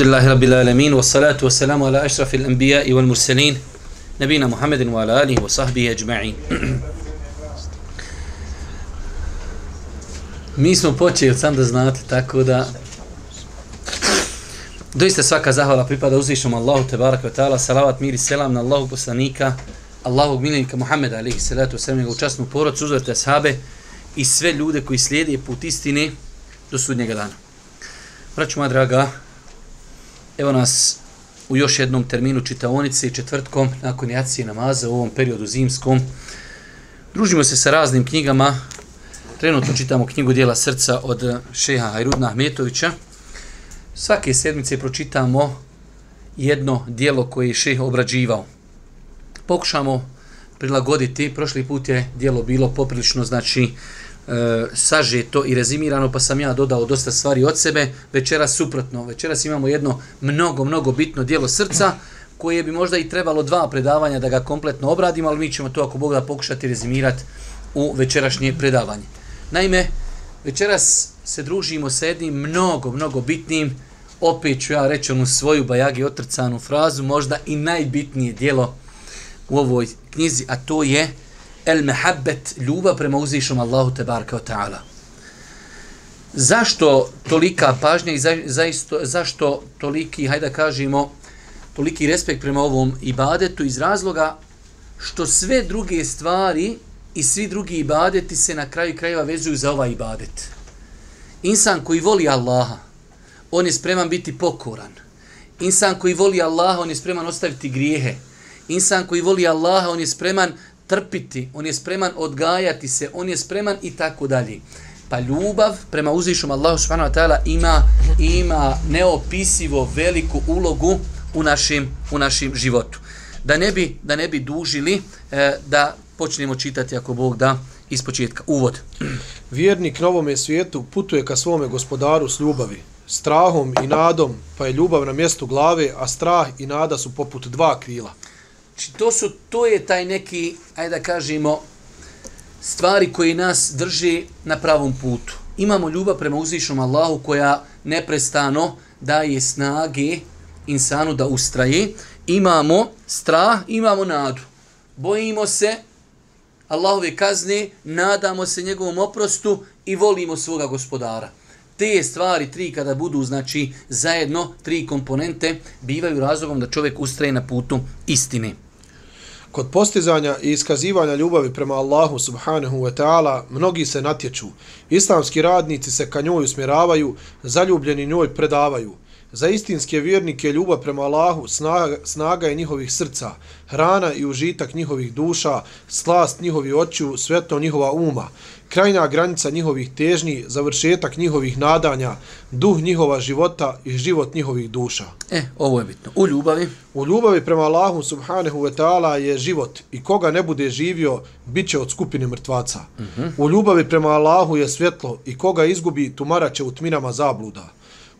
Alhamdulillahi rabbil alamin was salatu salamu ala ashrafil anbiya wal mursalin nabina Muhammadin wa ala alihi wa sahbihi ajma'in. Mi smo počeli sam da znate tako da doista svaka zahvala pripada uzvišnom Allahu te baraka wa ta'ala salavat mir i selam na Allahu poslanika Allahu milenika Muhammeda alihi salatu wa salamu u častnu porod suzvrte sahabe i sve ljude koji slijede put istine do sudnjega dana. Braću moja draga, evo nas u još jednom terminu čitaonice i četvrtkom nakon jacije namaza u ovom periodu zimskom. Družimo se sa raznim knjigama. Trenutno čitamo knjigu Dijela srca od šeha Hajrudna Ahmetovića. Svake sedmice pročitamo jedno dijelo koje je šeh obrađivao. Pokušamo prilagoditi. Prošli put je dijelo bilo poprilično, znači, e, sažeto i rezimirano, pa sam ja dodao dosta stvari od sebe. Večeras suprotno. Večeras imamo jedno mnogo, mnogo bitno dijelo srca, koje bi možda i trebalo dva predavanja da ga kompletno obradimo, ali mi ćemo to ako Bog da pokušati rezimirati u večerašnje predavanje. Naime, večeras se družimo sa jednim mnogo, mnogo bitnim, opet ću ja reći onu svoju bajagi otrcanu frazu, možda i najbitnije dijelo u ovoj knjizi, a to je el mehabbet, ljubav prema uzvišom Allahu te barka o ta'ala. Zašto tolika pažnja i za, zaisto, zašto toliki, hajde da kažemo, toliki respekt prema ovom ibadetu iz razloga što sve druge stvari i svi drugi ibadeti se na kraju krajeva vezuju za ovaj ibadet. Insan koji voli Allaha, on je spreman biti pokoran. Insan koji voli Allaha, on je spreman ostaviti grijehe. Insan koji voli Allaha, on je spreman trpiti, on je spreman odgajati se, on je spreman i tako dalje. Pa ljubav prema uzvišom Allahu subhanahu wa ta'ala ima, ima neopisivo veliku ulogu u našim, u našim životu. Da ne bi, da ne bi dužili, e, da počnemo čitati ako Bog da iz početka. Uvod. Vjernik na ovome svijetu putuje ka svome gospodaru s ljubavi, strahom i nadom, pa je ljubav na mjestu glave, a strah i nada su poput dva krila. Znači, to, su, to je taj neki, ajde da kažemo, stvari koje nas drži na pravom putu. Imamo ljubav prema uzvišnom Allahu koja neprestano daje snage insanu da ustraje. Imamo strah, imamo nadu. Bojimo se Allahove kazne, nadamo se njegovom oprostu i volimo svoga gospodara. Te stvari, tri kada budu, znači, zajedno, tri komponente, bivaju razlogom da čovjek ustraje na putu istine. Kod postizanja i iskazivanja ljubavi prema Allahu subhanahu wa ta'ala mnogi se natječu. Islamski radnici se ka njoj usmjeravaju, zaljubljeni njoj predavaju. Za istinske vjernike ljubav prema Allahu snaga, snaga je njihovih srca, hrana i užitak njihovih duša, slast njihovih očiju, svetlo njihova uma, krajnja granica njihovih težnji, završetak njihovih nadanja, duh njihova života i život njihovih duša. E, ovo je bitno. U ljubavi? U ljubavi prema Allahu subhanahu wa ta'ala je život i koga ne bude živio, bit će od skupine mrtvaca. Uh Mhm. -huh. U ljubavi prema Allahu je svjetlo i koga izgubi, tumarat će u tminama zabluda.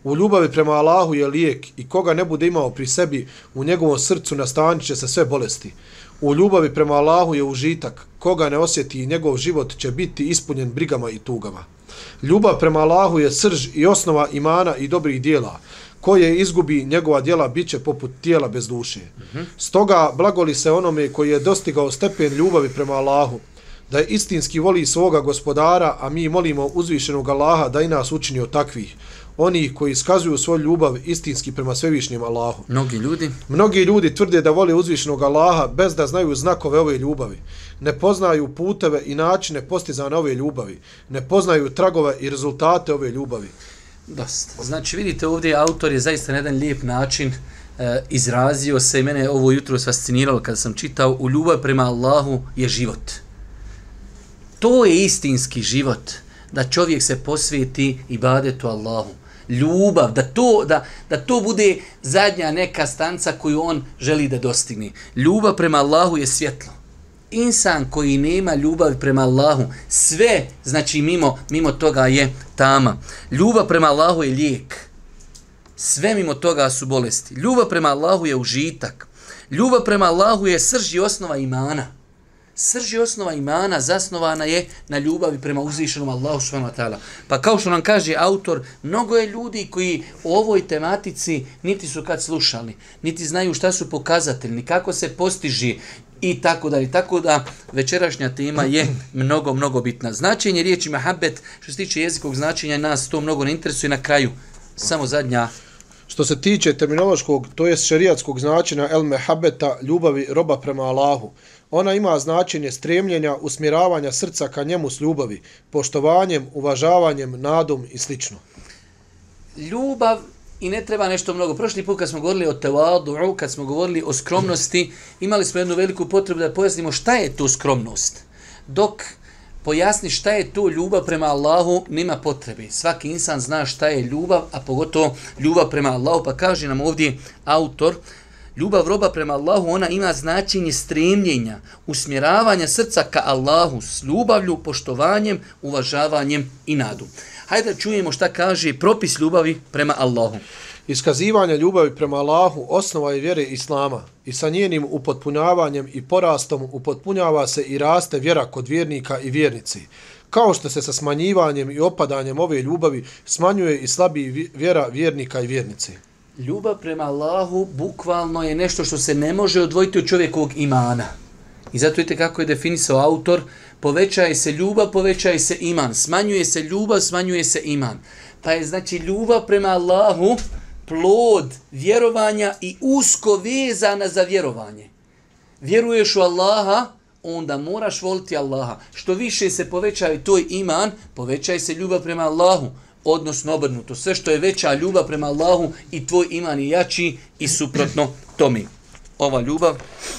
U ljubavi prema Allahu je lijek i koga ne bude imao pri sebi, u njegovom srcu nastanit će se sve bolesti. U ljubavi prema Allahu je užitak, koga ne osjeti njegov život će biti ispunjen brigama i tugama. Ljubav prema Allahu je srž i osnova imana i dobrih dijela, koje izgubi njegova dijela bit će poput tijela bez duše. Stoga blagoli se onome koji je dostigao stepen ljubavi prema Allahu, da je istinski voli svoga gospodara, a mi molimo uzvišenog Allaha da i nas učini od takvih, oni koji iskazuju svoju ljubav istinski prema svevišnjem Allahu. Mnogi ljudi? Mnogi ljudi tvrde da vole uzvišenog Allaha bez da znaju znakove ove ljubavi. Ne poznaju puteve i načine postizane ove ljubavi. Ne poznaju tragove i rezultate ove ljubavi. Dosta. Znači, vidite ovdje, autor je zaista na jedan lijep način e, izrazio se i mene ovo jutro fasciniralo kada sam čitao u ljubav prema Allahu je život. To je istinski život, da čovjek se posvijeti ibadetu Allahu. Ljubav, da to, da, da to bude zadnja neka stanca koju on želi da dostigne. Ljubav prema Allahu je svjetlo. Insan koji nema ljubav prema Allahu, sve, znači mimo, mimo toga je tama. Ljubav prema Allahu je lijek. Sve mimo toga su bolesti. Ljubav prema Allahu je užitak. Ljubav prema Allahu je srž i osnova imana. Srž i osnova imana zasnovana je na ljubavi prema uzvišenom Allahu subhanahu wa ta'ala. Pa kao što nam kaže autor, mnogo je ljudi koji o ovoj tematici niti su kad slušali, niti znaju šta su pokazatelji, ni kako se postiži i tako da tako da večerašnja tema je mnogo mnogo bitna. Značenje riječi mahabet, što se tiče jezikog značenja nas to mnogo ne interesuje na kraju. Samo zadnja Što se tiče terminološkog, to jest šerijatskog značenja el mehabeta, ljubavi roba prema Allahu, ona ima značenje stremljenja, usmjeravanja srca ka njemu s ljubavi, poštovanjem, uvažavanjem, nadom i sl. Ljubav i ne treba nešto mnogo. Prošli put kad smo govorili o tevadu, kad smo govorili o skromnosti, imali smo jednu veliku potrebu da pojasnimo šta je to skromnost. Dok pojasni šta je to ljubav prema Allahu, nema potrebe. Svaki insan zna šta je ljubav, a pogotovo ljubav prema Allahu. Pa kaže nam ovdje autor, ljubav roba prema Allahu, ona ima značenje stremljenja, usmjeravanja srca ka Allahu s ljubavlju, poštovanjem, uvažavanjem i nadu. Hajde da čujemo šta kaže propis ljubavi prema Allahu. Iskazivanje ljubavi prema Allahu osnova je vjere Islama i sa njenim upotpunjavanjem i porastom upotpunjava se i raste vjera kod vjernika i vjernici. Kao što se sa smanjivanjem i opadanjem ove ljubavi smanjuje i slabiji vjera vjernika i vjernici. Ljubav prema Allahu bukvalno je nešto što se ne može odvojiti od čovjekovog imana. I zato vidite kako je definisao autor, povećaje se ljubav, povećaje se iman. Smanjuje se ljubav, smanjuje se iman. Pa je znači ljubav prema Allahu plod vjerovanja i usko vezana za vjerovanje. Vjeruješ u Allaha, onda moraš voliti Allaha. Što više se povećaje tvoj iman, povećaj se ljubav prema Allahu. Odnosno obrnuto. Sve što je veća ljubav prema Allahu i tvoj iman je jači i suprotno tome ova ljubav?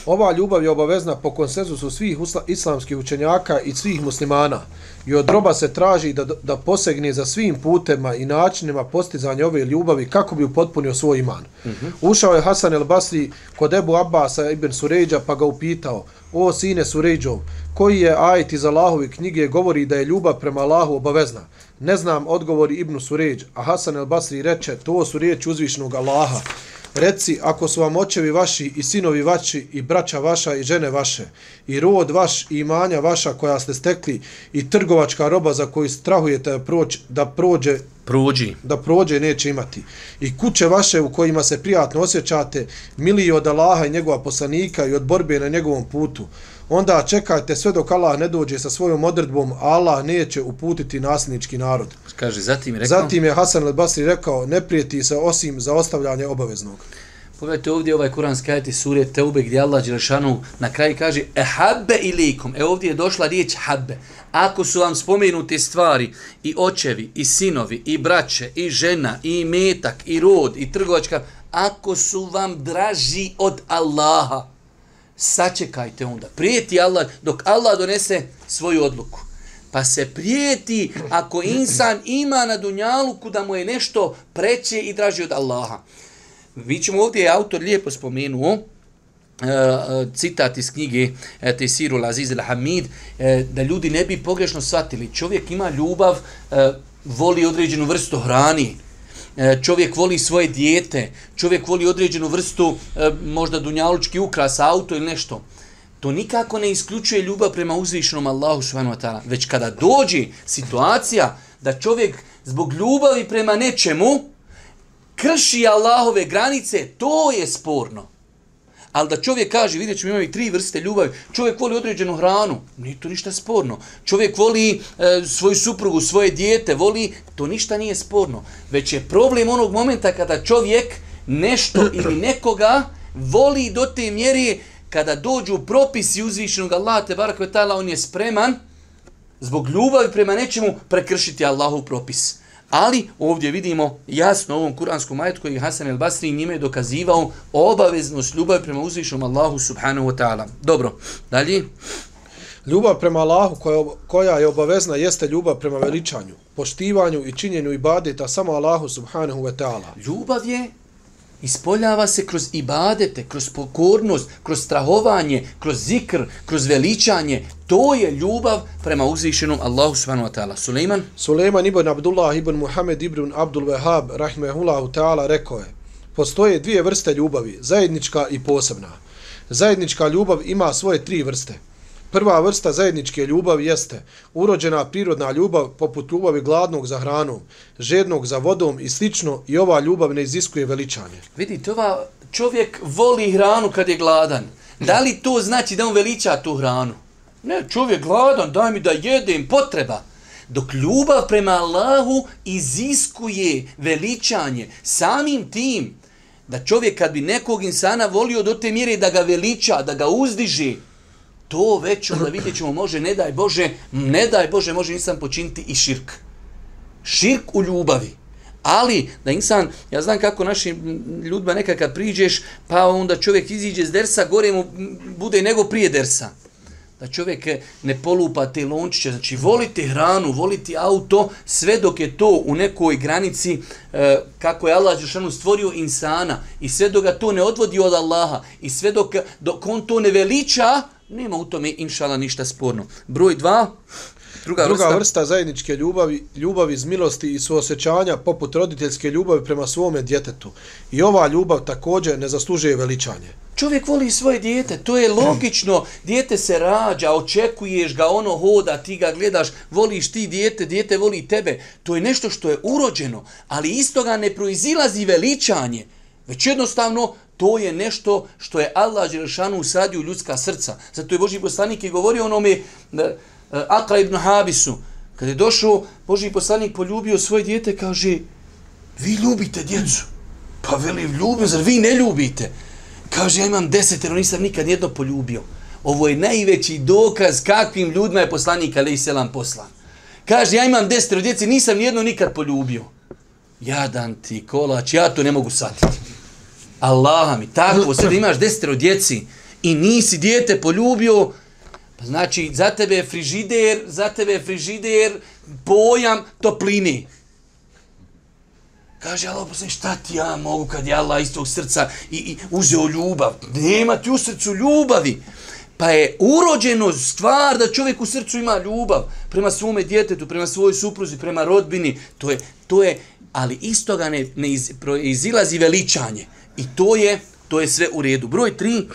Ova ljubav je obavezna po konsenzusu svih islamskih učenjaka i svih muslimana. I od roba se traži da, da posegne za svim putema i načinima postizanja ove ljubavi kako bi upotpunio svoj iman. Uh mhm. -huh. Ušao je Hasan el Basri kod Ebu Abbasa ibn Suređa pa ga upitao, o sine Suređov, koji je ajet iz Allahovi knjige govori da je ljubav prema Allahu obavezna? Ne znam, odgovori Ibn Suređ, a Hasan el Basri reče, to su riječi uzvišnog Allaha. Reci, ako su vam očevi vaši i sinovi vaši i braća vaša i žene vaše i rod vaš i imanja vaša koja ste stekli i trgovačka roba za koju strahujete da, prođe, da prođe Prođi. Da prođe neće imati. I kuće vaše u kojima se prijatno osjećate, miliji od Allaha i njegova poslanika i od borbe na njegovom putu onda čekajte sve dok Allah ne dođe sa svojom odredbom, Allah neće uputiti nasljednički narod. Kaže, zatim rekao... Zatim je Hasan al-Basri rekao, ne prijeti se osim za ostavljanje obaveznog. Pogledajte ovdje ovaj kuranski ajet iz sure Teube gdje Allah Đelšanu na kraju kaže ehabbe ilikum. E ovdje je došla riječ habbe. Ako su vam spomenute stvari i očevi, i sinovi, i braće, i žena, i metak, i rod, i trgovačka, ako su vam draži od Allaha, sačekajte onda. Prijeti Allah dok Allah donese svoju odluku. Pa se prijeti ako insan ima na dunjaluku da mu je nešto preće i draži od Allaha. Vi ćemo ovdje, autor lijepo spomenuo, Uh, citat iz knjige e, Tesiru Laziz al-Hamid uh, da ljudi ne bi pogrešno shvatili. Čovjek ima ljubav, uh, voli određenu vrstu hrani, E, čovjek voli svoje dijete, čovjek voli određenu vrstu e, možda dunjalučki ukras, auto ili nešto. To nikako ne isključuje ljubav prema uzvišenom Allahu subhanahu wa ta'ala. Već kada dođe situacija da čovjek zbog ljubavi prema nečemu krši Allahove granice, to je sporno. Ali da čovjek kaže, vidjet ćemo imati tri vrste ljubavi, čovjek voli određenu hranu, nije to ništa sporno. Čovjek voli e, svoju suprugu, svoje dijete, voli, to ništa nije sporno. Već je problem onog momenta kada čovjek nešto ili nekoga voli do te mjere kada dođu propisi uzvišenog Allaha te barakve on je spreman zbog ljubavi prema nečemu prekršiti Allahov propis. Ali ovdje vidimo jasno u ovom kuranskom majetu koji Hasan el Basri njime je dokazivao obaveznost ljubavi prema uzvišom Allahu subhanahu wa ta'ala. Dobro, dalje. Ljubav prema Allahu koja, koja je obavezna jeste ljubav prema veličanju, poštivanju i činjenju ibadeta samo Allahu subhanahu wa ta'ala. Ljubav je ispoljava se kroz ibadete, kroz pokornost, kroz strahovanje, kroz zikr, kroz veličanje. To je ljubav prema uzvišenom Allahu subhanahu wa ta'ala. Suleiman? Suleiman ibn Abdullah ibn Muhammed ibn Abdul Wahab, rahmehullahu ta'ala, rekao je, postoje dvije vrste ljubavi, zajednička i posebna. Zajednička ljubav ima svoje tri vrste. Prva vrsta zajedničke ljubavi jeste urođena prirodna ljubav poput ljubavi gladnog za hranom, žednog za vodom i slično i ova ljubav ne iziskuje veličanje. Vidite, ova čovjek voli hranu kad je gladan. Da li to znači da on veliča tu hranu? Ne, čovjek gladan, daj mi da jedem, potreba. Dok ljubav prema Allahu iziskuje veličanje samim tim da čovjek kad bi nekog insana volio do te mjere da ga veliča, da ga uzdiže, to već onda vidjet ćemo, može, ne daj Bože, ne daj Bože, može insan počiniti i širk. Širk u ljubavi. Ali, da insan, ja znam kako našim ljudima nekad kad priđeš, pa onda čovjek iziđe z dersa, gore mu bude nego prije dersa. Da čovjek ne polupa te lončiće, znači voliti hranu, voliti auto, sve dok je to u nekoj granici, e, kako je Allah Žešanu stvorio insana, i sve dok ga to ne odvodi od Allaha, i sve dok, dok on to ne veliča, nema u tome, inšala, ništa sporno. Broj dva, druga, Druga vrsta. vrsta zajedničke ljubavi, ljubav iz milosti i suosjećanja poput roditeljske ljubavi prema svome djetetu. I ova ljubav također ne zaslužuje veličanje. Čovjek voli svoje dijete, to je logično. Dijete se rađa, očekuješ ga, ono hoda, ti ga gledaš, voliš ti dijete, dijete voli tebe. To je nešto što je urođeno, ali isto ga ne proizilazi veličanje. Već jednostavno, to je nešto što je Allah Đelešanu usadio u ljudska srca. Zato je Boži poslanik i govorio onome e, Akra ibn Habisu. Kad je došao, Boži poslanik poljubio svoje dijete, kaže, vi ljubite djecu. Pa veli, ljubim, zar vi ne ljubite? Kaže, ja imam desetero, nisam nikad jedno poljubio. Ovo je najveći dokaz kakvim ljudima je poslanik Ali Selam poslan. Kaže, ja imam desetero djeci, nisam nijedno nikad poljubio. Jadan ti kolač, ja to ne mogu satiti. Allaha mi, tako, sad imaš desetero djeci i nisi dijete poljubio, pa znači, za tebe je frižider, za tebe je frižider, pojam topline. Kaže Allah poslanik, šta ti ja mogu kad je Allah iz tog srca i, i uzeo ljubav? Nema ti u srcu ljubavi. Pa je urođeno stvar da čovjek u srcu ima ljubav prema svome djetetu, prema svojoj supruzi, prema rodbini. To je, to je ali isto ga ne, ne iz, izilazi veličanje. I to je, to je sve u redu. Broj tri.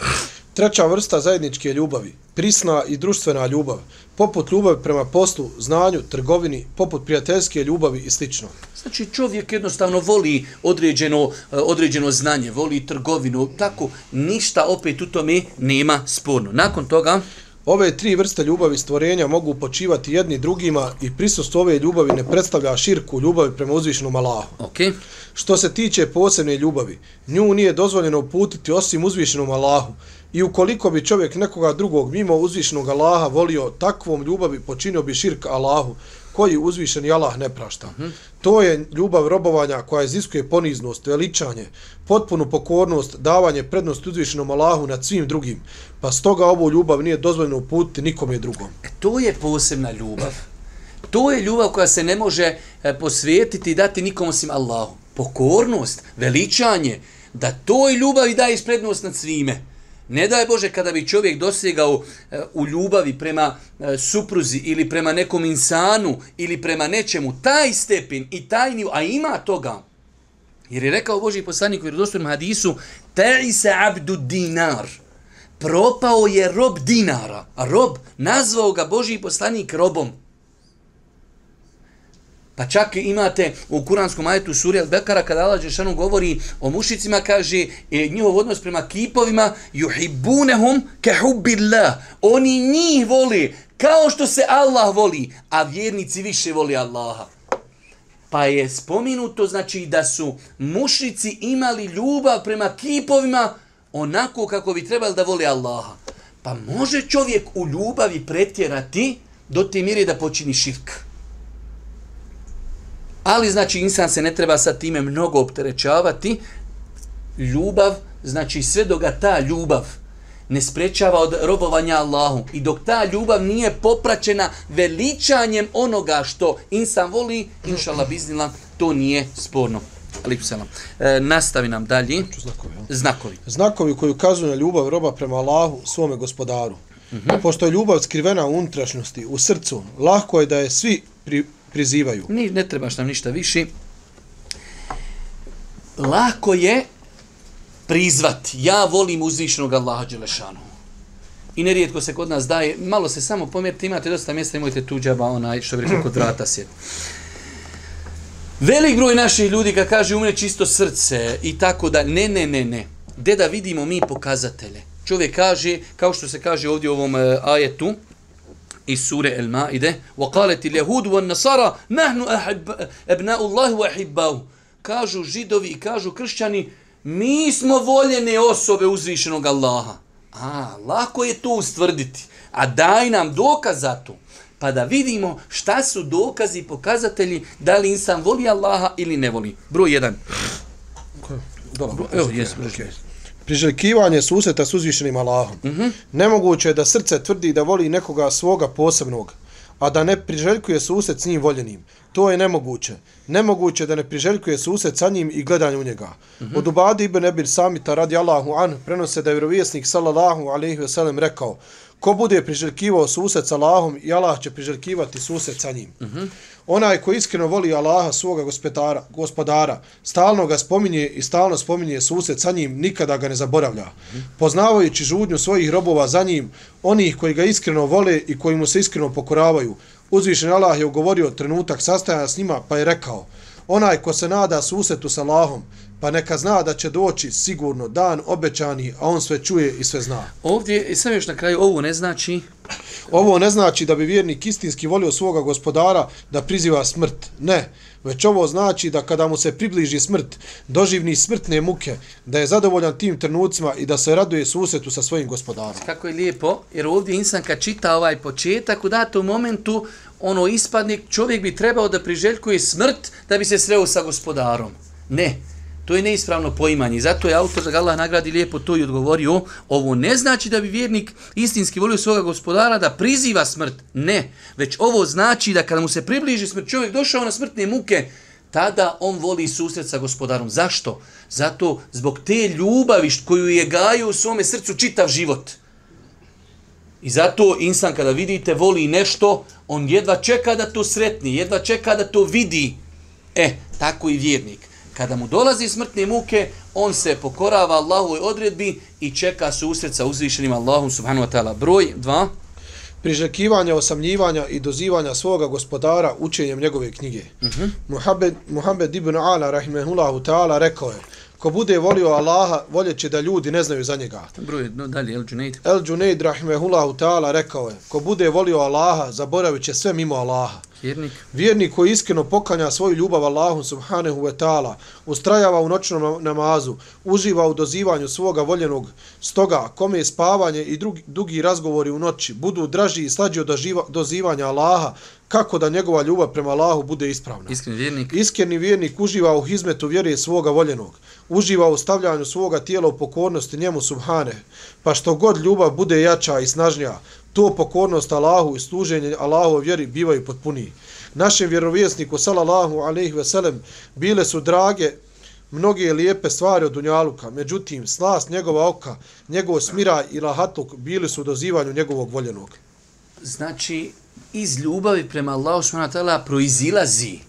Treća vrsta zajedničke ljubavi, prisna i društvena ljubav, poput ljubavi prema poslu, znanju, trgovini, poput prijateljske ljubavi i slično. Znači čovjek jednostavno voli određeno, eh, određeno znanje, voli trgovinu, tako ništa opet u tome nema sporno. Nakon toga, Ove tri vrste ljubavi stvorenja mogu počivati jedni drugima i prisustvo ove ljubavi ne predstavlja širku ljubavi prema uzvišenom Allahu. ok, Što se tiče posebne ljubavi, nju nije dozvoljeno uputiti osim uzvišenom Allahu. I ukoliko bi čovjek nekoga drugog mimo uzvišenog Allaha volio takvom ljubavi, počinio bi širk Allahu, koji uzvišeni Allah ne prašta. Hmm. To je ljubav robovanja koja iziskuje poniznost, veličanje, potpunu pokornost, davanje prednosti uzvišenom Allahu nad svim drugim. Pa stoga ovu ljubav nije dozvoljeno uputiti nikome drugom. E, to je posebna ljubav. To je ljubav koja se ne može posvijetiti posvetiti i dati nikom osim Allahu. Pokornost, veličanje, da toj ljubavi daje isprednost nad svime. Ne daj Bože kada bi čovjek dosegao e, u ljubavi prema e, supruzi ili prema nekom insanu ili prema nečemu taj stepen i taj nivo, a ima toga. Jer je rekao Boži poslanik u vjerodostojnom hadisu Ta'isa abdu dinar. Propao je rob dinara. A rob, nazvao ga Boži poslanik robom. Pa čak imate u kuranskom ajetu suri Al-Bekara kada Allah Đešanu govori o mušicima, kaže e, njihov odnos prema kipovima yuhibbunehum kehubbillah. Oni njih voli kao što se Allah voli, a vjernici više voli Allaha. Pa je spominuto znači da su mušici imali ljubav prema kipovima onako kako bi trebali da voli Allaha. Pa može čovjek u ljubavi pretjerati do te mjere da počini širk. Ali znači insan se ne treba sa time mnogo opterećavati. Ljubav, znači sve dok ga ta ljubav ne sprečava od robovanja Allahu i dok ta ljubav nije popraćena veličanjem onoga što insan voli, inšala biznila, to nije sporno. Selam. E, nastavi nam dalje. Znakovi? Znakovi. Znakovi koji ukazuju na ljubav roba prema Allahu, svome gospodaru. Mm -hmm. Pošto je ljubav skrivena u unutrašnjosti, u srcu, lahko je da je svi pri, prizivaju. Ni, ne trebaš nam ništa više. Lako je prizvati. Ja volim uzvišnog Allaha Đelešanu. i nerijetko se kod nas daje, malo se samo pomjerite, imate dosta mjesta, imojte tu džaba, onaj, što bi rekao, kod vrata sjeti. Velik broj naših ljudi kad kaže umre čisto srce i tako da, ne, ne, ne, ne. Gde da vidimo mi pokazatelje? Čovjek kaže, kao što se kaže ovdje u ovom uh, ajetu, iz sure El Maide, وَقَالَتِ الْيَهُودُ وَالنَّصَارَ نَحْنُ أَبْنَاءُ اللَّهِ وَحِبَّهُ Kažu židovi i kažu kršćani, mi smo voljene osobe uzvišenog Allaha. A, lako je to ustvrditi. A daj nam dokaz za to pa da vidimo šta su dokazi i pokazatelji da li insan voli Allaha ili ne voli. Broj 1. Evo, jes, okay. Priželjkivanje suseta s uzvišenim Allahom. Mm -hmm. Nemoguće je da srce tvrdi da voli nekoga svoga posebnog, a da ne priželjkuje susret s njim voljenim. To je nemoguće. Nemoguće da ne priželjkuje susret sa njim i gledanje u njega. Mm -hmm. Od Ubadi ibn Ebir Samita radi Allahu an prenose da je vjerovjesnik sallallahu alaihi ve sellem rekao Ko bude priželjkivao susret sa Allahom, i Allah će priželjkivati susret sa njim. Uh mhm. -huh. Onaj ko iskreno voli Allaha, svoga gospodara, gospodara, stalno ga spominje i stalno spominje susret sa njim, nikada ga ne zaboravlja. Uh -huh. Poznavajući žudnju svojih robova za njim, onih koji ga iskreno vole i koji mu se iskreno pokoravaju, uzvišen Allah je ugovorio trenutak sastajanja s njima, pa je rekao, onaj ko se nada susretu sa Allahom, pa neka zna da će doći sigurno dan obećani, a on sve čuje i sve zna. Ovdje, sam još na kraju, ovo ne znači... Ovo ne znači da bi vjernik istinski volio svoga gospodara da priziva smrt. Ne, već ovo znači da kada mu se približi smrt, doživni smrtne muke, da je zadovoljan tim trenucima i da se raduje susretu sa svojim gospodarom. Kako je lijepo, jer ovdje insan kad čita ovaj početak, u datom momentu, ono ispadnik, čovjek bi trebao da priželjkuje smrt da bi se sreo sa gospodarom. Ne, To je neispravno poimanje. Zato je autor da ga Allah nagradi lijepo to i odgovorio. Ovo ne znači da bi vjernik istinski volio svoga gospodara da priziva smrt. Ne. Već ovo znači da kada mu se približi smrt, čovjek došao na smrtne muke, tada on voli susret sa gospodarom. Zašto? Zato zbog te ljubavi koju je gajio u svome srcu čitav život. I zato insan kada vidite voli nešto, on jedva čeka da to sretni, jedva čeka da to vidi. E, tako i vjernik kada mu dolazi smrtne muke, on se pokorava Allahovoj odredbi i čeka susret sa uzvišenim Allahom subhanahu wa ta'ala. Broj 2. Prižekivanja, osamljivanja i dozivanja svoga gospodara učenjem njegove knjige. Uh mhm. -huh. Muhammed, Muhammed ibn Ala, rahimahullahu ta'ala, rekao je, ko bude volio Allaha, voljeće da ljudi ne znaju za njega. Broj, no, dalje, El Junaid. El Junaid, rahimahullahu ta'ala, rekao je, ko bude volio Allaha, zaboravit će sve mimo Allaha. Vjernik. Vjernik koji iskreno pokanja svoju ljubav Allahu subhanahu wa ta'ala, ustrajava u noćnom namazu, uživa u dozivanju svoga voljenog, stoga kome je spavanje i drugi, dugi razgovori u noći budu draži i slađi od dozivanja Allaha, kako da njegova ljubav prema Allahu bude ispravna. Iskreni vjernik. Iskreni vjernik uživa u hizmetu vjere svoga voljenog, uživa u stavljanju svoga tijela u pokornosti njemu subhane, pa što god ljubav bude jača i snažnija, to pokornost Allahu i služenje Allahu vjeri bivaju potpuniji. Našem vjerovjesniku, sallallahu alejhi ve sellem, bile su drage mnoge lijepe stvari od Dunjaluka, međutim, slas njegova oka, njegov smira i lahatluk bili su u dozivanju njegovog voljenog. Znači, iz ljubavi prema Allahu subhanahu wa ta'ala proizilazi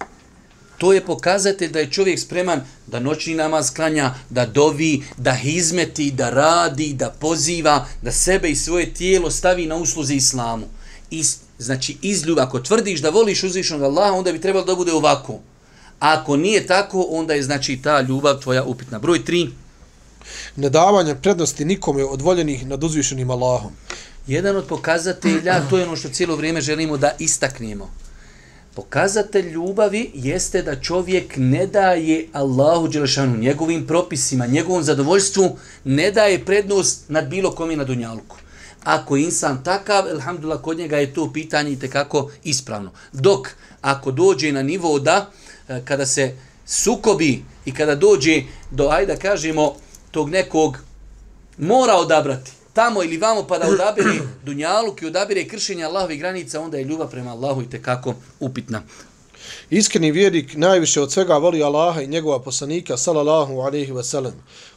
To je pokazatelj da je čovjek spreman da noćni namaz klanja, da dovi, da hizmeti, da radi, da poziva, da sebe i svoje tijelo stavi na usluzi islamu. I, znači, iz ljubav, ako tvrdiš da voliš uzvišnog Allaha, onda bi trebalo da bude ovako. A ako nije tako, onda je znači ta ljubav tvoja upitna. Broj 3. Nedavanje prednosti nikome od voljenih nad uzvišenim Allahom. Jedan od pokazatelja, to je ono što cijelo vrijeme želimo da istaknemo. Pokazatelj ljubavi jeste da čovjek ne daje Allahu Đelešanu njegovim propisima, njegovom zadovoljstvu, ne daje prednost nad bilo kom i na dunjalku. Ako je insan takav, elhamdulillah, kod njega je to pitanje i tekako ispravno. Dok, ako dođe na nivo da, eh, kada se sukobi i kada dođe do, ajde da kažemo, tog nekog mora odabrati, tamo ili vamo pa da odabire dunjaluk i odabire kršenje Allahove granica, onda je ljubav prema Allahu i tekako upitna. Iskreni vjernik najviše od svega voli Allaha i njegova poslanika, salallahu alaihi ve sellem.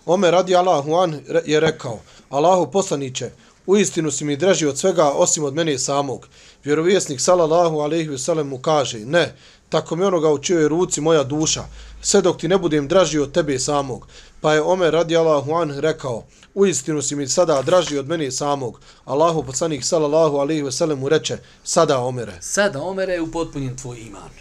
Ome radi Allahu an je rekao, Allahu poslaniće, u istinu si mi draži od svega osim od mene samog. Vjerovjesnik, salallahu alaihi ve sellem mu kaže, ne, tako mi onoga u čioj ruci moja duša, sve dok ti ne budem draži od tebe samog. Pa je Omer radijalahu an rekao, u istinu si mi sada draži od mene samog. Allahu poslanik sallallahu alaihi veselem mu reče, sada Omere. Sada Omere je upotpunjen tvoj iman.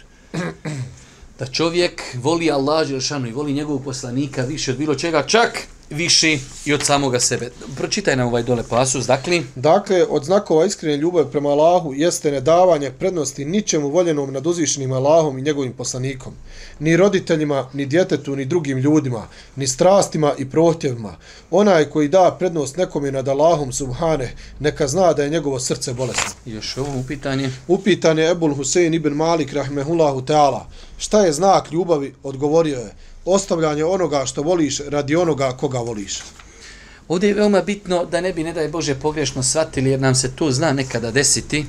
Da čovjek voli Allah Đelšanu i voli njegovog poslanika više od bilo čega, čak više i od samoga sebe. Pročitaj nam ovaj dole pasus, dakle... Dakle, od znakova iskrene ljubavi prema Allahu jeste nedavanje prednosti ničemu voljenom nad uzvišenim Allahom i njegovim poslanikom. Ni roditeljima, ni djetetu, ni drugim ljudima, ni strastima i prohtjevima. Onaj koji da prednost nekome nad Allahom subhane, neka zna da je njegovo srce bolesno. Još ovo upitanje. Upitanje Ebul Husein ibn Malik rahmehullahu ta'ala. Šta je znak ljubavi? Odgovorio je ostavljanje onoga što voliš radi onoga koga voliš. Ovdje je veoma bitno da ne bi, ne daj Bože, pogrešno shvatili, jer nam se to zna nekada desiti,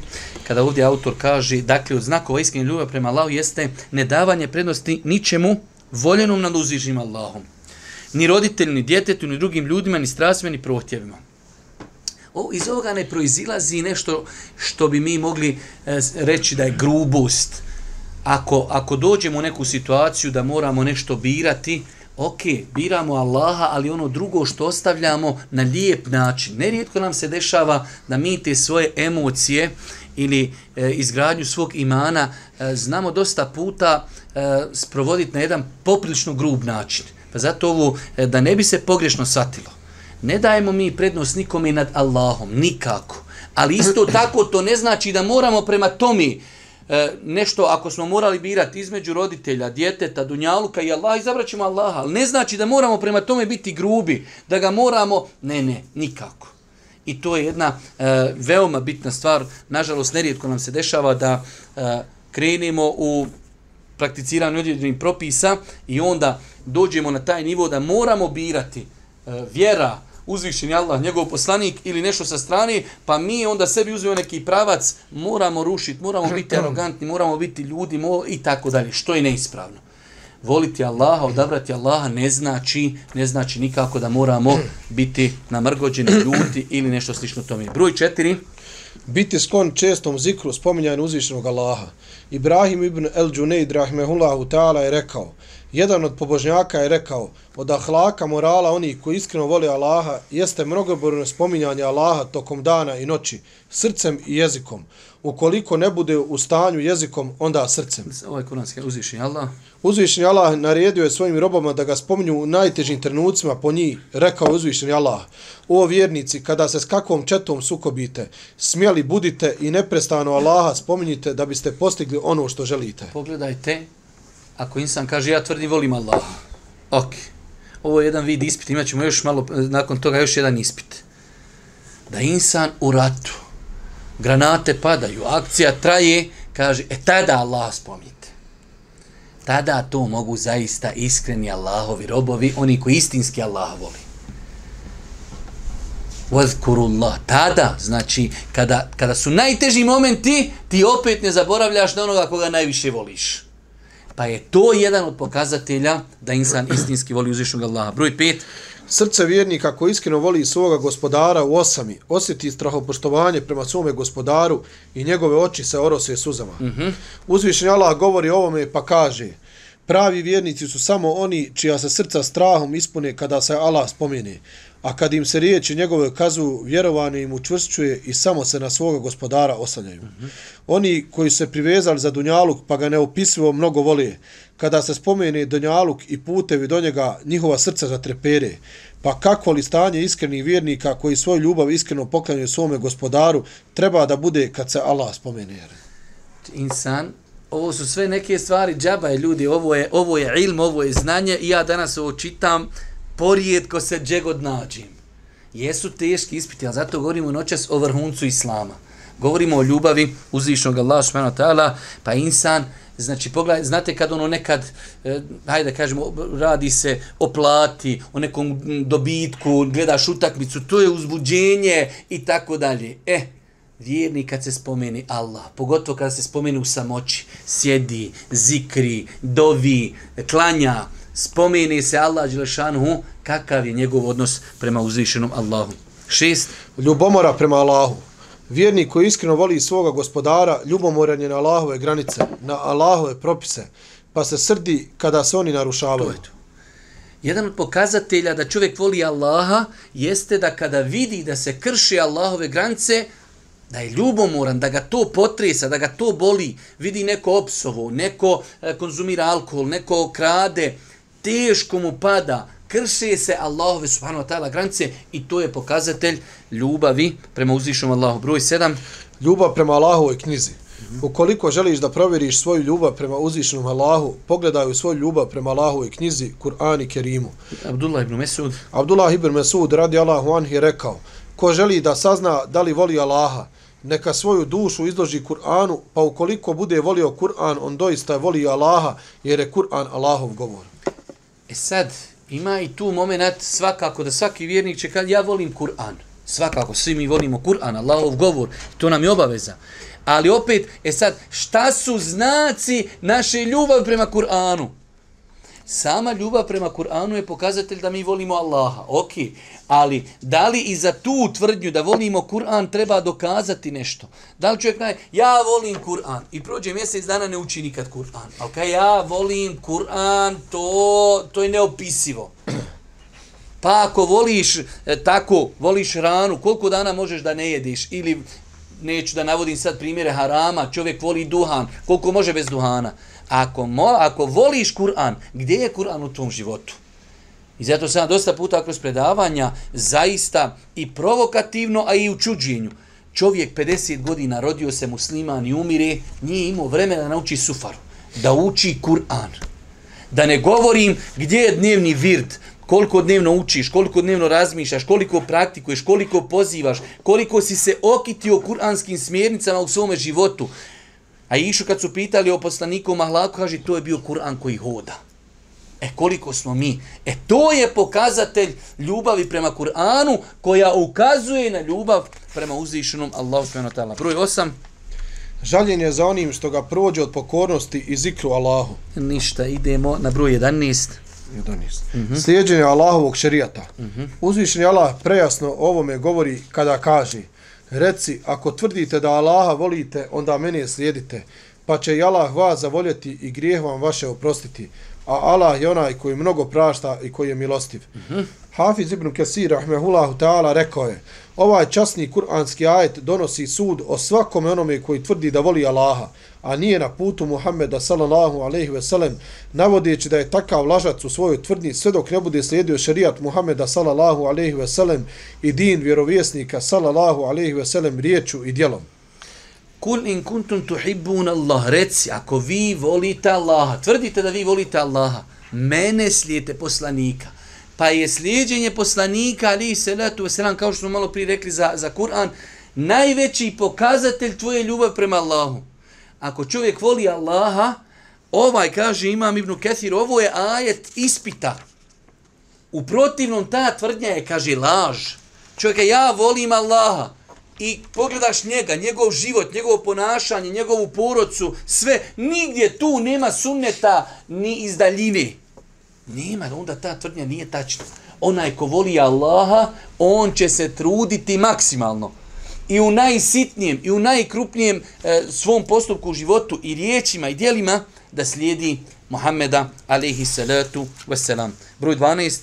kada ovdje autor kaže, dakle, od znakova iskreni ljubav prema Allahu jeste nedavanje prednosti ničemu voljenom nad uzvišnim Allahom. Ni roditelju, ni djetetu, ni drugim ljudima, ni strastvima, ni prohtjevima. O, iz ovoga ne proizilazi nešto što bi mi mogli e, reći da je grubost, ako, ako dođemo u neku situaciju da moramo nešto birati, ok, biramo Allaha, ali ono drugo što ostavljamo na lijep način. Nerijetko nam se dešava da mi te svoje emocije ili e, izgradnju svog imana e, znamo dosta puta e, sprovoditi na jedan poprilično grub način. Pa zato ovo, e, da ne bi se pogrešno satilo, ne dajemo mi prednost nikome nad Allahom, nikako. Ali isto tako to ne znači da moramo prema tomi E, nešto ako smo morali birati između roditelja, djeteta, dunjaluka i Allaha, izabrat ćemo Allaha. Ali ne znači da moramo prema tome biti grubi, da ga moramo... Ne, ne, nikako. I to je jedna e, veoma bitna stvar. Nažalost, nerijetko nam se dešava da e, krenemo u prakticiranju određenih propisa i onda dođemo na taj nivo da moramo birati e, vjera, uzvišeni Allah, njegov poslanik ili nešto sa strane, pa mi onda sebi uzmemo neki pravac, moramo rušiti, moramo biti arogantni, moramo biti ljudi i tako dalje, što je neispravno. Voliti Allaha, odabrati Allaha ne znači, ne znači nikako da moramo biti namrgođeni ljudi ili nešto slično tome. Broj četiri. Biti sklon čestom zikru spominjanju uzvišenog Allaha. Ibrahim ibn el-Džunejd rahmehullahu ta'ala je rekao, Jedan od pobožnjaka je rekao, od ahlaka morala oni koji iskreno vole Allaha jeste mnogoborno spominjanje Allaha tokom dana i noći, srcem i jezikom. Ukoliko ne bude u stanju jezikom, onda srcem. Ovaj kuranski uzvišnji Allah. Uzvišnji Allah naredio je svojim robama da ga spominju u najtežim trenucima po njih, rekao uzvišnji Allah. O vjernici, kada se s kakvom četom sukobite, smjeli budite i neprestano Allaha spominjite da biste postigli ono što želite. Pogledajte ako insan kaže ja tvrdim volim Allah, ok, ovo je jedan vid ispit, imat ćemo još malo, nakon toga još jedan ispit. Da insan u ratu, granate padaju, akcija traje, kaže, e tada Allah spomnite. Tada to mogu zaista iskreni Allahovi robovi, oni koji istinski Allah voli. Vazkurullah. Tada, znači, kada, kada su najteži momenti, ti opet ne zaboravljaš na onoga koga najviše voliš. Pa je to jedan od pokazatelja da insan istinski voli uzvišnog Allaha. Broj pet. Srce vjernika koji iskreno voli svoga gospodara u osami, osjeti strahopoštovanje prema svome gospodaru i njegove oči se orose suzama. Mm -hmm. Uzvišen Allah govori o ovome pa kaže Pravi vjernici su samo oni čija se srca strahom ispune kada se Allah spomene a kad im se riječi njegove kazu, vjerovanje im učvršćuje i samo se na svoga gospodara oslanjaju. Mm -hmm. Oni koji se privezali za Dunjaluk pa ga neopisivo mnogo vole, kada se spomene Dunjaluk i putevi do njega, njihova srca zatrepere. Pa kako li stanje iskrenih vjernika koji svoju ljubav iskreno poklanjaju svome gospodaru, treba da bude kad se Allah spomene. Insan, ovo su sve neke stvari, džaba je ljudi, ovo je, ovo je ilm, ovo je znanje i ja danas ovo čitam, porijetko se džegod nađim. Jesu teški ispiti, ali zato govorimo noćas o vrhuncu Islama. Govorimo o ljubavi uzvišnog Allah subhanahu ta'ala, pa insan, znači pogledaj, znate kad ono nekad, eh, hajde da kažemo, radi se o plati, o nekom dobitku, gledaš utakmicu, to je uzbuđenje i tako dalje. E, vjerni kad se spomeni Allah, pogotovo kad se spomeni u samoći, sjedi, zikri, dovi, klanja, spomeni se Allah Đelešanuhu, kakav je njegov odnos prema uzvišenom Allahu. Šest. Ljubomora prema Allahu. Vjernik koji iskreno voli svoga gospodara, ljubomoran je na Allahove granice, na Allahove propise. pa se srdi kada se oni narušavaju. To je to. Jedan od pokazatelja da čovjek voli Allaha jeste da kada vidi da se krši Allahove granice, da je ljubomoran, da ga to potresa, da ga to boli, vidi neko opsovo, neko e, konzumira alkohol, neko krade, teško mu pada, krše se Allahove subhanahu wa ta'ala granice i to je pokazatelj ljubavi prema uzvišom Allahu. Broj 7. Ljubav prema Allahovoj knjizi. Ukoliko želiš da provjeriš svoju ljubav prema uzvišenom Allahu, pogledaj u svoju ljubav prema Allahovoj knjizi, Kur'an i Kerimu. Abdullah ibn Mesud. Abdullah ibn Mesud radi Allahu anhi rekao, ko želi da sazna da li voli Allaha, neka svoju dušu izloži Kur'anu, pa ukoliko bude volio Kur'an, on doista voli Allaha, jer je Kur'an Allahov govor. E sad, ima i tu moment svakako da svaki vjernik će kad ja volim Kur'an. Svakako, svi mi volimo Kur'an, Allahov govor, to nam je obaveza. Ali opet, e sad, šta su znaci naše ljubavi prema Kur'anu? Sama ljubav prema Kur'anu je pokazatelj da mi volimo Allaha. Ok, ali da li i za tu tvrdnju da volimo Kur'an treba dokazati nešto? Da li čovjek kaže, ja volim Kur'an i prođe mjesec dana ne uči nikad Kur'an. Ali kaj ja volim Kur'an, to, to je neopisivo. Pa ako voliš e, tako, voliš ranu, koliko dana možeš da ne jediš? Ili neću da navodim sad primjere harama, čovjek voli duhan, koliko može bez duhana? Ako, mo, ako voliš Kur'an, gdje je Kur'an u tvom životu? I zato sam dosta puta kroz predavanja zaista i provokativno, a i u čuđenju. Čovjek 50 godina rodio se musliman i umire, nije imao vremena da nauči sufaru, da uči Kur'an. Da ne govorim gdje je dnevni vird, koliko dnevno učiš, koliko dnevno razmišljaš, koliko praktikuješ, koliko pozivaš, koliko si se okitio kuranskim smjernicama u svome životu. A išu kad su pitali o poslaniku Mahlaku, kaže to je bio Kur'an koji hoda. E koliko smo mi? E to je pokazatelj ljubavi prema Kur'anu koja ukazuje na ljubav prema uzvišenom Allahu subhanahu wa ta'ala. Broj 8. Žaljenje za onim što ga prođe od pokornosti i zikru Allahu. Ništa, idemo na broj 11. 11. Mm -hmm. Slijedženje Allahovog šerijata. Mm -hmm. Uzvišeni Allah prejasno ovome govori kada kaže Reci, ako tvrdite da Allaha volite, onda mene slijedite, pa će i Allah vas zavoljeti i grijeh vam vaše oprostiti. A Allah je onaj koji mnogo prašta i koji je milostiv. Mm -hmm. Hafiz ibn Kesir, rahmehullahu ta'ala, rekao je, ovaj časni kuranski ajet donosi sud o svakome onome koji tvrdi da voli Allaha, a nije na putu Muhammeda sallallahu alejhi ve sellem navodeći da je takav lažac u svojoj tvrdnji sve dok ne bude slijedio šerijat Muhammeda sallallahu alejhi ve sellem i din vjerovjesnika sallallahu alejhi ve sellem riječu i djelom. Kul in kuntum tuhibbun Allah, reci, ako vi volite Allaha, tvrdite da vi volite Allaha, mene slijete poslanika. Pa je slijedjenje poslanika, ali se letu veselam, kao što smo malo prije rekli za, za Kur'an, najveći pokazatelj tvoje ljubav prema Allahu ako čovjek voli Allaha, ovaj kaže imam Ibnu Kethir, ovo je ajet ispita. U protivnom ta tvrdnja je, kaže, laž. Čovjek ja volim Allaha i pogledaš njega, njegov život, njegovo ponašanje, njegovu porodcu, sve, nigdje tu nema sunneta ni iz daljine. Nema, onda ta tvrdnja nije tačna. Onaj ko voli Allaha, on će se truditi maksimalno i u najsitnijem i u najkrupnijem e, svom postupku u životu i riječima i dijelima da slijedi Muhammeda alaihi salatu wasalam. Broj 12.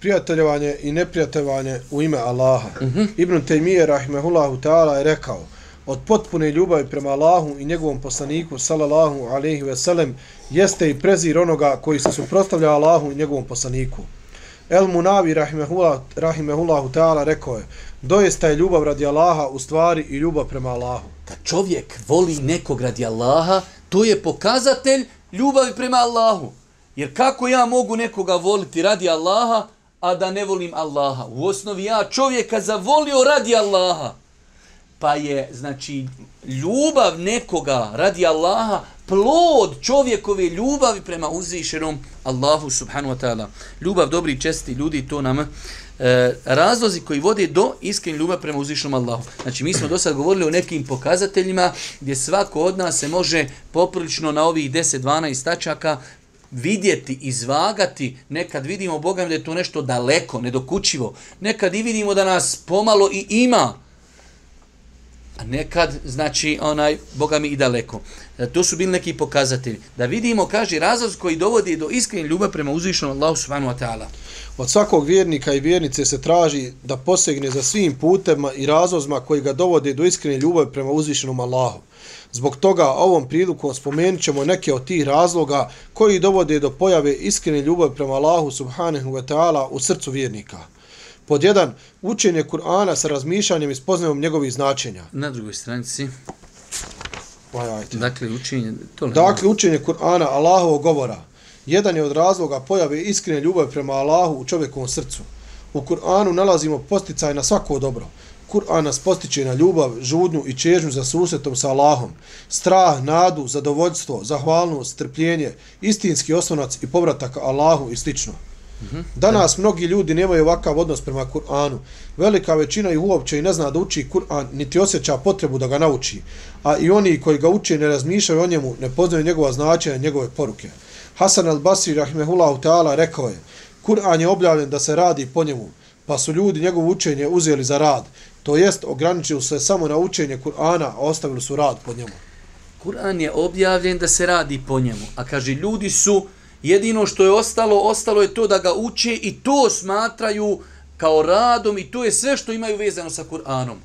Prijateljovanje i neprijateljovanje u ime Allaha. Mhm. -huh. Ibn Taymiye rahimehullahu ta'ala je rekao od potpune ljubavi prema Allahu i njegovom poslaniku sallallahu alaihi wasalam jeste i prezir onoga koji se suprostavlja Allahu i njegovom poslaniku. El Munavi rahimehullahu, rahimehullahu ta'ala rekao je doista je ljubav radi Allaha u stvari i ljubav prema Allahu. Kad čovjek voli nekog radi Allaha, to je pokazatelj ljubavi prema Allahu. Jer kako ja mogu nekoga voliti radi Allaha, a da ne volim Allaha? U osnovi ja čovjeka zavolio radi Allaha. Pa je, znači, ljubav nekoga radi Allaha plod čovjekove ljubavi prema uzvišenom Allahu subhanu wa ta'ala. Ljubav dobri česti ljudi, to nam e, razlozi koji vode do iskrenje ljubavi prema uzvišenom Allahu. Znači, mi smo do sada govorili o nekim pokazateljima gdje svako od nas se može poprilično na ovih 10-12 tačaka vidjeti, izvagati, nekad vidimo Boga da je to nešto daleko, nedokučivo, nekad i vidimo da nas pomalo i ima, a nekad, znači, onaj, Boga mi i daleko. E, to su bili neki pokazatelji. Da vidimo, kaže, razlog koji dovodi do iskrene ljubav prema uzvišenom Allahu subhanahu wa ta'ala. Od svakog vjernika i vjernice se traži da posegne za svim putema i razlozima koji ga dovode do iskrene ljubavi prema uzvišenom Allahu. Zbog toga ovom prilikom spomenut ćemo neke od tih razloga koji dovode do pojave iskrene ljubavi prema Allahu subhanahu wa ta'ala u srcu vjernika. Pod jedan, učenje Kur'ana sa razmišljanjem i spoznajom njegovih značenja. Na drugoj stranici. Ajte. Dakle, učenje... To Dakle, učenje Kur'ana Allahovog govora. Jedan je od razloga pojave iskrene ljubavi prema Allahu u čovjekovom srcu. U Kur'anu nalazimo posticaj na svako dobro. Kur'an nas postiče na ljubav, žudnju i čežnju za susretom sa Allahom. Strah, nadu, zadovoljstvo, zahvalnost, strpljenje, istinski osnovac i povratak Allahu i slično. Danas mnogi ljudi nemaju ovakav odnos prema Kur'anu. Velika većina ih uopće i ne zna da uči Kur'an, niti osjeća potrebu da ga nauči. A i oni koji ga uče ne razmišljaju o njemu, ne poznaju njegova značenja, njegove poruke. Hasan al-Basri, rahimehullahu ta'ala, rekao je, Kur'an je objavljen da se radi po njemu, pa su ljudi njegovo učenje uzeli za rad. To jest, ograničili se samo na učenje Kur'ana, a ostavili su rad po njemu. Kur'an je objavljen da se radi po njemu. A kaže, ljudi su, jedino što je ostalo, ostalo je to da ga uče i to smatraju kao radom i to je sve što imaju vezano sa Kur'anom.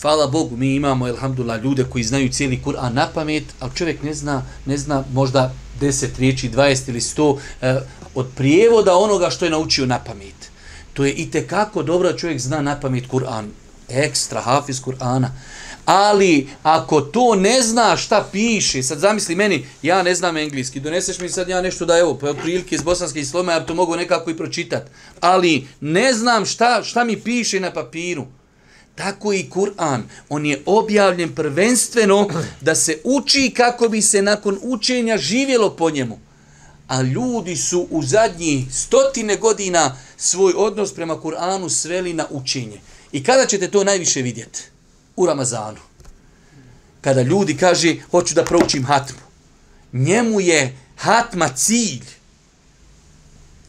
Hvala Bogu, mi imamo, elhamdulillah, ljude koji znaju cijeli Kur'an na pamet, ali čovjek ne zna, ne zna možda 10 riječi, 20 ili 100 eh, od prijevoda onoga što je naučio na pamet. To je i kako dobro čovjek zna na pamet Kur'an. Ekstra, hafiz Kur'ana. Ali, ako to ne zna šta piše, sad zamisli meni, ja ne znam engleski, doneseš mi sad ja nešto da, evo, pa prilike iz bosanske islome, ja to mogu nekako i pročitat. Ali, ne znam šta, šta mi piše na papiru. Tako i Kur'an. On je objavljen prvenstveno da se uči kako bi se nakon učenja živjelo po njemu. A ljudi su u zadnji stotine godina svoj odnos prema Kur'anu sveli na učenje. I kada ćete to najviše vidjeti? U Ramazanu. Kada ljudi kaže, hoću da proučim hatmu. Njemu je hatma cilj.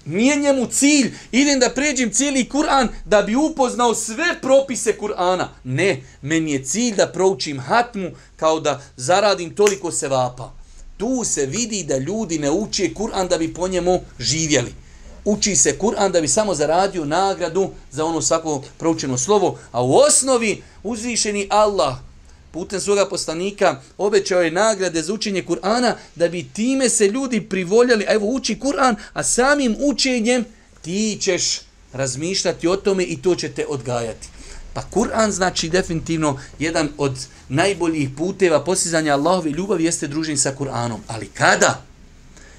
Nije njemu cilj, idem da pređem cijeli Kur'an da bi upoznao sve propise Kur'ana. Ne, meni je cilj da proučim hatmu kao da zaradim toliko sevapa. Tu se vidi da ljudi ne uče Kur'an da bi po njemu živjeli. Uči se Kur'an da bi samo zaradio nagradu za ono svako proučeno slovo, a u osnovi uzvišeni Allah putem svoga poslanika obećao je nagrade za učenje Kur'ana da bi time se ljudi privoljali, a evo uči Kur'an, a samim učenjem ti ćeš razmišljati o tome i to će te odgajati. Pa Kur'an znači definitivno jedan od najboljih puteva posizanja Allahove ljubavi jeste druženje sa Kur'anom. Ali kada?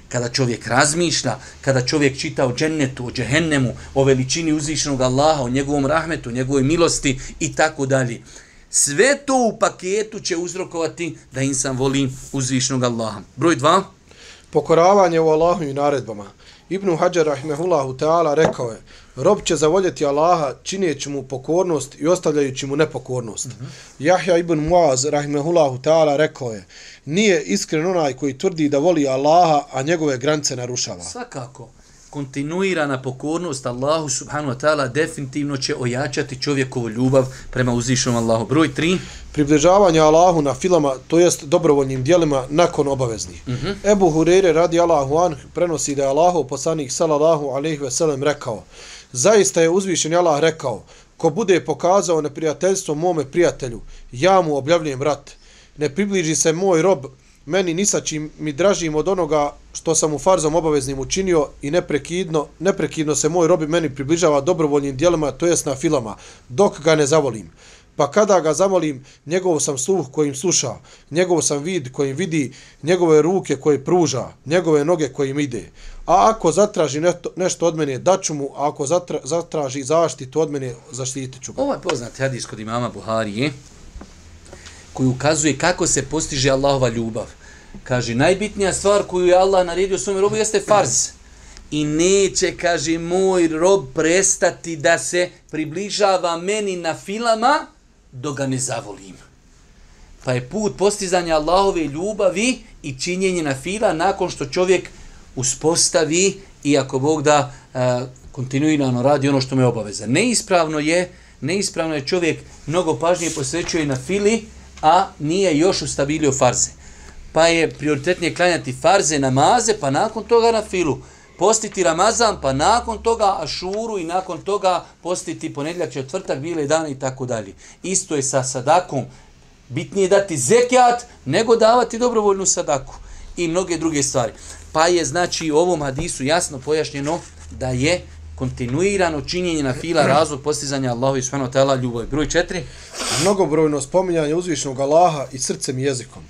Kada čovjek razmišlja, kada čovjek čita o džennetu, o džehennemu, o veličini uzvišenog Allaha, o njegovom rahmetu, o njegovoj milosti i tako dalje. Sve to u paketu će uzrokovati da insan voli uzvišnog Allaha. Broj dva. Pokoravanje u Allahu i naredbama. Ibn Hajar rahmehullahu ta'ala rekao je, rob će zavoljeti Allaha čineći mu pokornost i ostavljajući mu nepokornost. Mm -hmm. Jahja ibn Muaz rahmehullahu ta'ala rekao je, nije iskren onaj koji tvrdi da voli Allaha, a njegove granice narušava. Svakako kontinuirana pokornost Allahu subhanahu wa ta'ala definitivno će ojačati čovjekovu ljubav prema uzvišenom Allahu. Broj 3. Približavanje Allahu na filama, to jest dobrovoljnim dijelima nakon obaveznih. Mm -hmm. Ebu Hureyre radi Allahu an prenosi da je Allahu poslanik sallallahu alaihi ve sellem rekao Zaista je uzvišen Allah rekao ko bude pokazao neprijateljstvo mome prijatelju, ja mu objavljujem rat. Ne približi se moj rob meni ni sa čim mi dražim od onoga što sam u farzom obaveznim učinio i neprekidno, neprekidno se moj robi meni približava dobrovoljnim dijelima, to jest na filama, dok ga ne zavolim. Pa kada ga zamolim, njegov sam sluh kojim sluša, njegov sam vid kojim vidi, njegove ruke koje pruža, njegove noge kojim ide. A ako zatraži nešto, nešto od mene, daću mu, a ako zatra, zatraži zaštitu od mene, zaštitit ću ga. Ovo je poznat hadis kod imama Buharije, koji ukazuje kako se postiže Allahova ljubav. Kaže, najbitnija stvar koju je Allah naredio svome robu jeste farz. I neće, kaže, moj rob prestati da se približava meni na filama, do ga ne zavolim. Pa je put postizanja Allahove ljubavi i činjenje na fila nakon što čovjek uspostavi i ako Bog da e, kontinuirano radi ono što mu je obaveza. Neispravno je Neispravno je čovjek mnogo pažnje posvećuje na fili, a nije još ustabilio farze. Pa je prioritetnije klanjati farze namaze, pa nakon toga na filu. Postiti Ramazan, pa nakon toga Ašuru i nakon toga postiti ponedljak, četvrtak, bile dane i tako dalje. Isto je sa sadakom. Bitnije dati zekijat nego davati dobrovoljnu sadaku i mnoge druge stvari. Pa je znači u ovom hadisu jasno pojašnjeno da je kontinuirano činjenje na fila razlog postizanja Allahu i subhanahu wa ta'ala ljubavi. Broj četiri. Mnogobrojno spominjanje uzvišnog Allaha i srcem i jezikom.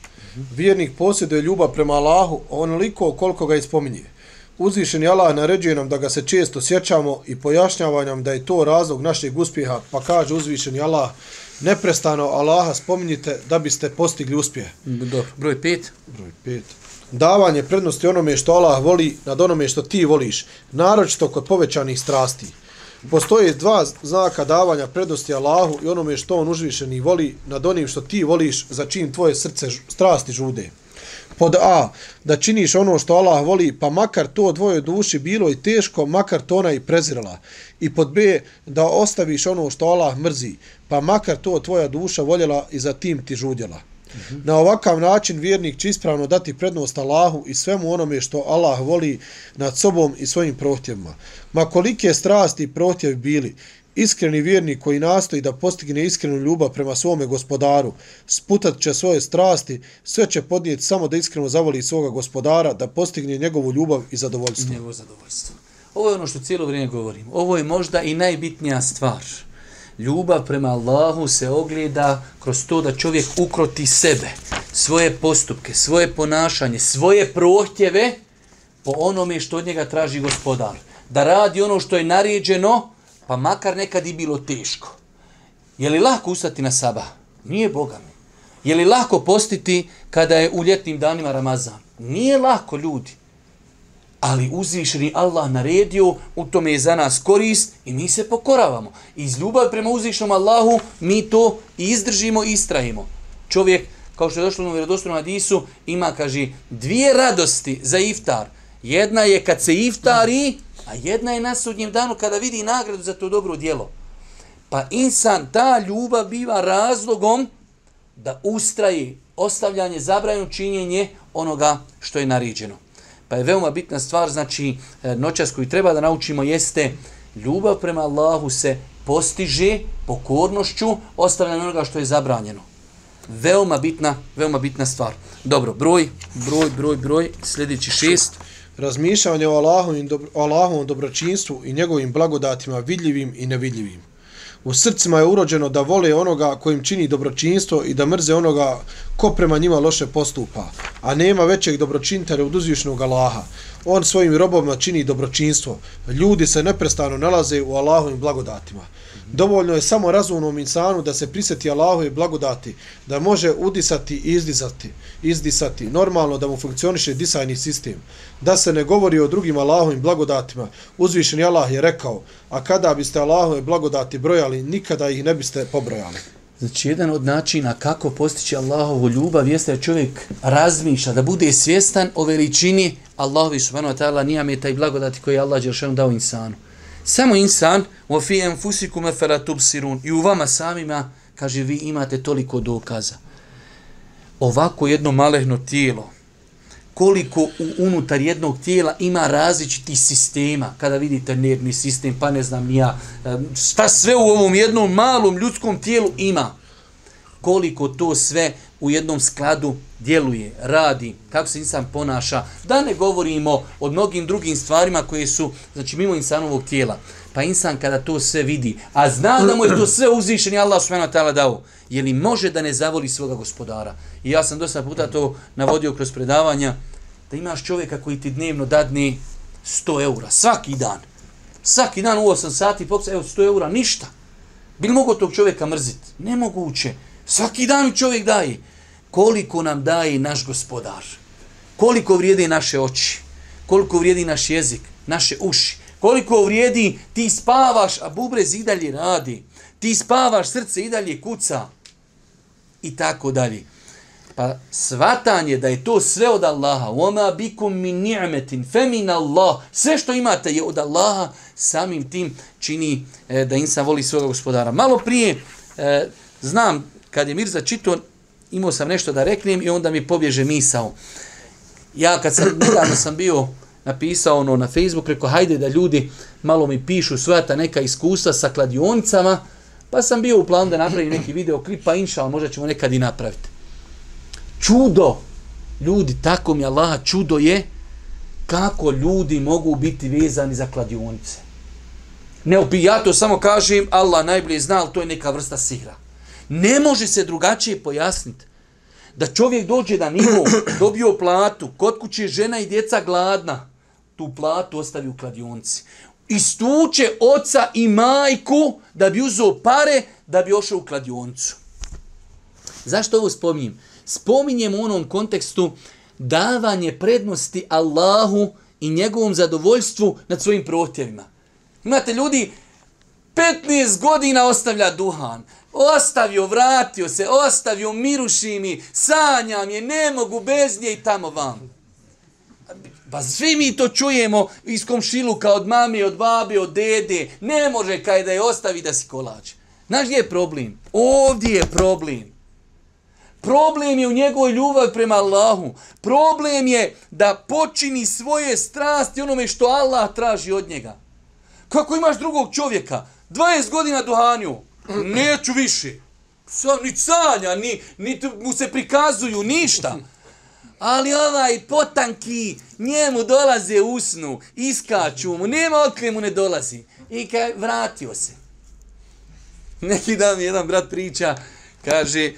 Vjernik posjeduje ljubav prema Allahu onoliko koliko ga ispominje. Uzvišeni Allah naređuje nam da ga se često sjećamo i pojašnjava nam da je to razlog našeg uspjeha, pa kaže uzvišeni Allah, neprestano Allaha spominjite da biste postigli uspjeh. Dobro. Broj pet. Broj pet. Davanje prednosti onome što Allah voli nad onome što ti voliš, naročito kod povećanih strasti. Postoje dva znaka davanja prednosti Allahu i onome što on užvišeni voli nad onim što ti voliš za čim tvoje srce strasti žude. Pod A, da činiš ono što Allah voli, pa makar to dvoje duši bilo i teško, makar to ona i prezirala. I pod B, da ostaviš ono što Allah mrzi, pa makar to tvoja duša voljela i za tim ti žudjela. Mhm. Na ovakav način vjernik će ispravno dati prednost Allahu i svemu onome što Allah voli nad sobom i svojim prohtjevima. Ma kolike strasti i prohtjevi bili, iskreni vjernik koji nastoji da postigne iskrenu ljubav prema svome gospodaru, sputat će svoje strasti, sve će podnijeti samo da iskreno zavoli svoga gospodara, da postigne njegovu ljubav i zadovoljstvo. Njegovo zadovoljstvo. Ovo je ono što cijelo vrijeme govorim. Ovo je možda i najbitnija stvar ljubav prema Allahu se ogleda kroz to da čovjek ukroti sebe, svoje postupke, svoje ponašanje, svoje prohtjeve po onome što od njega traži gospodar. Da radi ono što je naređeno, pa makar nekad i bilo teško. Je li lako ustati na sabah? Nije Boga mi. Je li lako postiti kada je u ljetnim danima Ramazan? Nije lako ljudi ali uzvišeni Allah naredio, u tome je za nas korist i mi se pokoravamo. Iz ljubav prema uzvišenom Allahu mi to izdržimo i istrajimo. Čovjek, kao što je došlo u vjerodostojnom hadisu, ima, kaže, dvije radosti za iftar. Jedna je kad se iftari, a jedna je na sudnjem danu kada vidi nagradu za to dobro djelo. Pa insan, ta ljubav biva razlogom da ustraji ostavljanje, zabranjeno činjenje onoga što je nariđeno. Pa je veoma bitna stvar, znači e, noćas koju treba da naučimo jeste ljubav prema Allahu se postiže pokornošću ostavljanja onoga što je zabranjeno. Veoma bitna, veoma bitna stvar. Dobro, broj, broj, broj, broj, sljedeći šest. Razmišljanje o Allahovom, dobro, o Allahovom dobročinstvu i njegovim blagodatima vidljivim i nevidljivim. U srcima je urođeno da vole onoga kojim čini dobročinstvo i da mrze onoga ko prema njima loše postupa, a nema većeg dobročintara od uzvišnog Allaha. On svojim robovima čini dobročinstvo. Ljudi se neprestano nalaze u Allahovim blagodatima. Dovoljno je samo razumnom insanu da se prisjeti Allahove blagodati, da može udisati i izdisati, izdisati, normalno da mu funkcioniše disajni sistem, da se ne govori o drugim Allahovim blagodatima. Uzvišeni Allah je rekao, a kada biste Allahove blagodati brojali, nikada ih ne biste pobrojali. Znači, jedan od načina kako postići Allahovu ljubav jeste da čovjek razmišlja, da bude svjestan o veličini Allahovi subhanahu wa ta'ala nijameta i blagodati koje je Allah Đeršanu dao insanu. Samo insan, u fi enfusikum efela tubsirun, i u vama samima, kaže, vi imate toliko dokaza. Ovako jedno malehno tijelo, koliko u, unutar jednog tijela ima različitih sistema, kada vidite nervni sistem, pa ne znam ja, eh, šta sve u ovom jednom malom ljudskom tijelu ima, koliko to sve u jednom skladu djeluje, radi, kako se insan ponaša, da ne govorimo o mnogim drugim stvarima koje su, znači, mimo insanovog tijela. Pa insan kada to sve vidi, a zna da mu je to sve uzvišen i Allah subhanahu wa ta'ala dao, je li može da ne zavoli svoga gospodara? I ja sam dosta puta to navodio kroz predavanja, da imaš čovjeka koji ti dnevno dadne 100 eura, svaki dan. Svaki dan u 8 sati, poksa, evo 100 eura, ništa. Bi li mogo tog čovjeka mrziti? Nemoguće. Svaki dan čovjek daje. Koliko nam daje naš gospodar, koliko vrijedi naše oči, koliko vrijedi naš jezik, naše uši, koliko vrijedi ti spavaš, a bubrez i dalje radi, ti spavaš, srce i dalje kuca? I tako dalje. Pa svatanje da je to sve od Allaha, oma bikum min ni'metin, femin Allah, sve što imate je od Allaha, samim tim čini e, da insan voli svoga gospodara. Malo prije, e, znam, kad je Mirza čito, imao sam nešto da reknem i onda mi pobježe misao. Ja kad sam, nedavno sam bio napisao ono na Facebook, rekao, hajde da ljudi malo mi pišu svoja ta neka iskustva sa kladionicama, pa sam bio u planu da napravim neki video klip, pa inšal, možda ćemo nekad i napraviti. Čudo! Ljudi, tako mi Allah, čudo je kako ljudi mogu biti vezani za kladionice. Ne ja to samo kažem, Allah najbolje zna, ali to je neka vrsta sihra. Ne može se drugačije pojasniti. Da čovjek dođe da nivo, dobio platu, kod kuće žena i djeca gladna, tu platu ostavi u kladionci. Istuče oca i majku da bi uzeo pare da bi ošao u kladioncu. Zašto ovo spominjem? Spominjem u onom kontekstu davanje prednosti Allahu i njegovom zadovoljstvu nad svojim protjevima. Imate ljudi, 15 godina ostavlja duhan, ostavio, vratio se, ostavio, miruši mi, sanjam je, ne mogu bez nje i tamo vam. Pa svi mi to čujemo iz komšiluka, od mame, od babe, od dede. Ne može kaj da je ostavi da si kolač. Znaš gdje je problem? Ovdje je problem. Problem je u njegovoj ljubavi prema Allahu. Problem je da počini svoje strasti onome što Allah traži od njega. Kako imaš drugog čovjeka? 20 godina duhanju. Neću više. Sam ni sanja, ni, ni mu se prikazuju, ništa. Ali ovaj potanki, njemu dolaze u snu, iskaču mu, nema otkle mu ne dolazi. I kaj, vratio se. Neki dan mi jedan brat priča, kaže,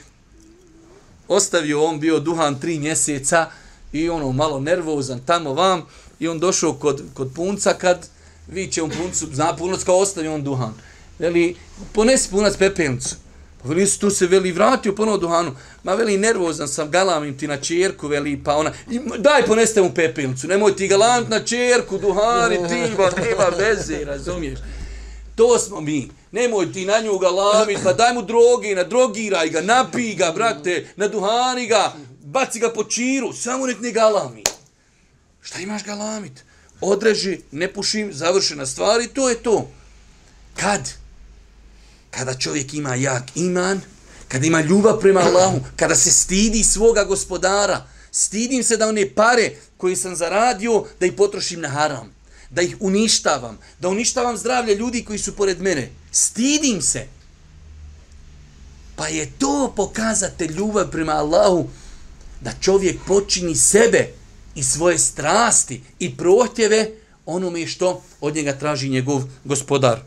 ostavio on bio duhan tri mjeseca i ono malo nervozan tamo vam i on došao kod, kod punca kad viće on puncu, zna punac kao ostavio on duhan. Veli, ponesi punac pepelnicu. Pa veli, tu se veli vratio ponovo duhanu. Ma veli, nervozan sam, galamim ti na čerku, veli, pa ona, i, daj poneste mu pepelnicu, nemoj ti galant na čerku, duhani, ti, ba, nema veze, razumiješ. To smo mi. Nemoj ti na nju galamit, pa daj mu droge, na drogiraj ga, napij ga, brate, na duhani ga, baci ga po čiru, samo nek ne galami. Šta imaš galamit? Odreži, ne pušim, završena stvar i to je to. Kad? Kada čovjek ima jak iman, kada ima ljubav prema Allahu, kada se stidi svoga gospodara, stidim se da one pare koje sam zaradio, da ih potrošim na haram da ih uništavam, da uništavam zdravlje ljudi koji su pored mene. Stidim se. Pa je to pokazate ljubav prema Allahu, da čovjek počini sebe i svoje strasti i prohtjeve onome što od njega traži njegov gospodar.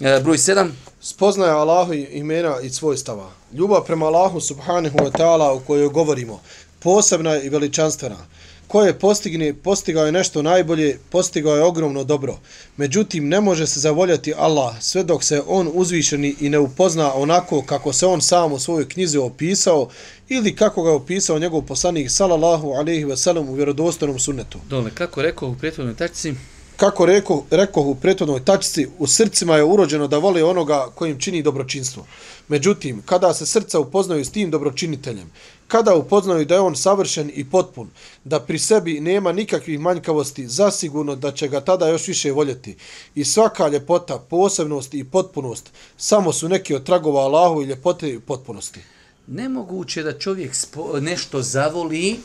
E, broj 7. Spoznaje Allahu imena i svojstava. Ljubav prema Allahu subhanahu wa ta'ala u kojoj govorimo, posebna i veličanstvena ko je postigne, postigao je nešto najbolje, postigao je ogromno dobro. Međutim, ne može se zavoljati Allah sve dok se on uzvišeni i ne upozna onako kako se on sam u svojoj knjizi opisao ili kako ga je opisao njegov poslanik sallallahu alaihi ve sellem u vjerodostojnom sunnetu. Dole, kako rekao u prethodnoj tačci? Kako rekao, rekao u prethodnoj tačci, u srcima je urođeno da vole onoga kojim čini dobročinstvo. Međutim, kada se srca upoznaju s tim dobročiniteljem, kada upoznaju da je on savršen i potpun, da pri sebi nema nikakvih manjkavosti, zasigurno da će ga tada još više voljeti. I svaka ljepota, posebnost i potpunost samo su neki od tragova Allahu i ljepote i potpunosti. Nemoguće da čovjek nešto zavoli,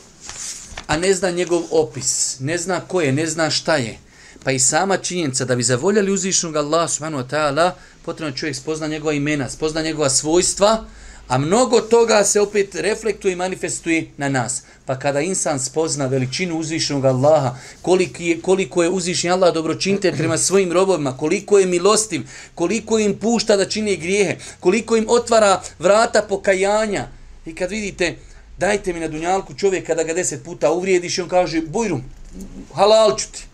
a ne zna njegov opis, ne zna ko je, ne zna šta je. Pa i sama činjenica da bi zavoljali uzvišnog Allah subhanahu wa ta'ala, potrebno čovjek spozna njegova imena, spozna njegova svojstva, A mnogo toga se opet reflektuje i manifestuje na nas. Pa kada insan spozna veličinu uzvišenog Allaha, koliko je, koliko je uzvišnji Allah dobročinite prema svojim robovima, koliko je milostiv, koliko im pušta da čini grijehe, koliko im otvara vrata pokajanja. I kad vidite, dajte mi na dunjalku čovjek kada ga deset puta uvrijediš, on kaže, bujrum, halal ću ti.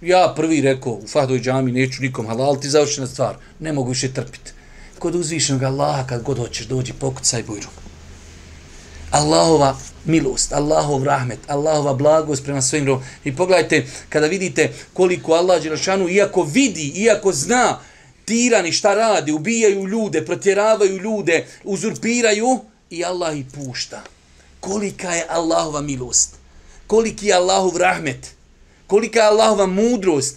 Ja prvi rekao, u Fahdoj džami neću nikom halal, ti završena stvar, ne mogu više trpiti kod uzvišenog Allaha kad god hoćeš dođi pokucaj bujru. Allahova milost, Allahov rahmet, Allahova blagost prema svojim robom. I pogledajte, kada vidite koliko Allah Đerašanu, iako vidi, iako zna, tirani šta radi, ubijaju ljude, protjeravaju ljude, uzurpiraju, i Allah ih pušta. kolika je Allahova milost, koliki je Allahov rahmet, kolika je Allahova mudrost,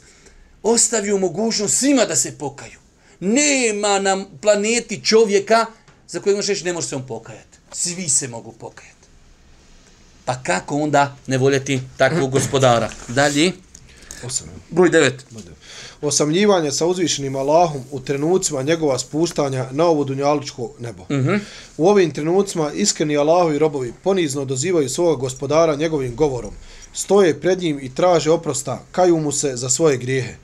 ostavio mogućnost svima da se pokaju. Nema na planeti čovjeka za kojeg možeš reći ne može se on pokajati. Svi se mogu pokajati. Pa kako onda ne voljeti takvog gospodara? Dalje. Osam. Broj devet. Osamljivanje sa uzvišenim Allahom u trenucima njegova spuštanja na ovo dunjaličko nebo. Mm -hmm. U ovim trenucima iskreni Allahovi robovi ponizno dozivaju svoga gospodara njegovim govorom. Stoje pred njim i traže oprosta, kaju mu se za svoje grijehe.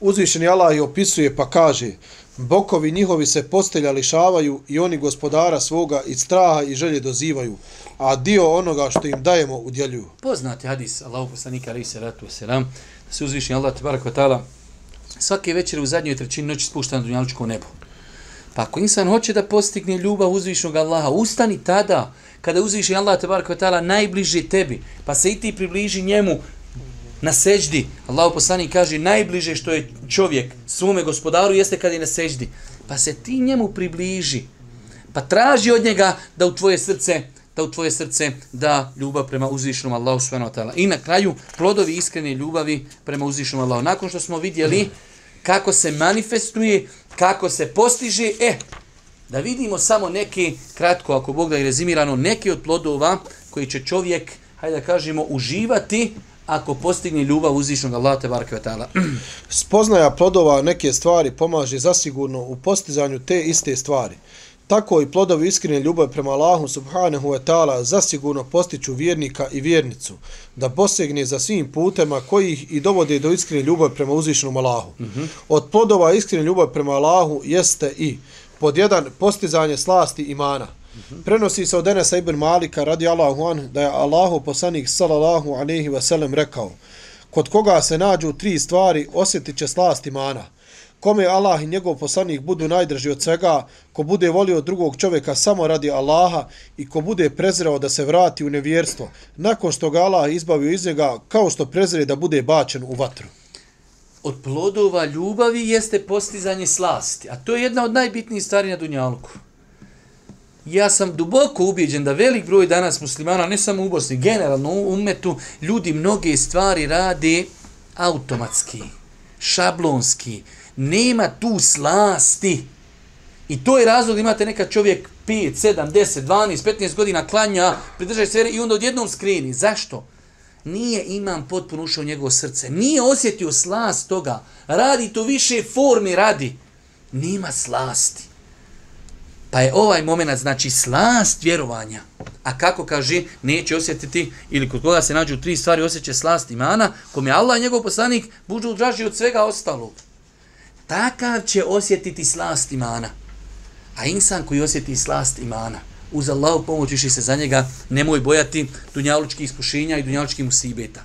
Uzvišeni Allah je opisuje pa kaže Bokovi njihovi se postelja lišavaju i oni gospodara svoga iz straha i želje dozivaju, a dio onoga što im dajemo udjeljuju. Poznati hadis Allahu poslanika alejhi salatu vesselam da se uzvišeni Allah te barek taala svake večeri u zadnjoj trećini noći spušta na dunjalučko nebo. Pa ako insan hoće da postigne ljubav uzvišnog Allaha, ustani tada kada uzviši Allah te barek ve najbliže tebi, pa se i ti približi njemu na seđdi. Allahu poslanik kaže najbliže što je čovjek svome gospodaru jeste kad je na seđdi. Pa se ti njemu približi. Pa traži od njega da u tvoje srce da u tvoje srce da ljubav prema uzvišenom Allahu subhanahu wa ta'ala. I na kraju plodovi iskrene ljubavi prema uzvišenom Allahu. Nakon što smo vidjeli kako se manifestuje, kako se postiže, e, da vidimo samo neki, kratko ako Bog da je rezimirano, neki od plodova koji će čovjek, hajde da kažemo, uživati ako postigne ljubav uzvišnog Allaha te barke ta'ala. Spoznaja plodova neke stvari pomaže zasigurno u postizanju te iste stvari. Tako i plodovi iskrene ljubavi prema Allahu subhanahu wa ta'ala zasigurno postiču vjernika i vjernicu da posegne za svim putema koji ih i dovode do iskrene ljubavi prema uzvišenom Allahu. Mm -hmm. Od plodova iskrene ljubavi prema Allahu jeste i pod jedan postizanje slasti imana. Prenosi se od Enesa ibn Malika radi Allahu an da je Allahu poslanik sallallahu alaihi wa sallam rekao kod koga se nađu tri stvari osjetit će slast imana. Kome Allah i njegov poslanik budu najdrži od svega, ko bude volio drugog čovjeka samo radi Allaha i ko bude prezreo da se vrati u nevjerstvo, nakon što ga Allah izbavio iz njega, kao što prezre da bude bačen u vatru. Od plodova ljubavi jeste postizanje slasti, a to je jedna od najbitnijih stvari na Dunjalku ja sam duboko ubijeđen da velik broj danas muslimana, ne samo u Bosni, generalno u umetu, ljudi mnoge stvari rade automatski, šablonski, nema tu slasti. I to je razlog da imate neka čovjek 5, 7, 10, 12, 15 godina klanja, pridržaj se i onda odjednom skrini. Zašto? Nije imam potpuno ušao u njegovo srce. Nije osjetio slast toga. Radi to više forme radi. Nema slasti. Pa je ovaj moment, znači, slast vjerovanja. A kako kaže, neće osjetiti, ili kod koga se nađu tri stvari, osjeće slast imana, kom je Allah i njegov poslanik, buđu draži od svega ostalog. Takav će osjetiti slast imana. A insan koji osjeti slast imana, uz Allahu pomoć se za njega, nemoj bojati dunjalučkih iskušenja i dunjalučkih musibeta.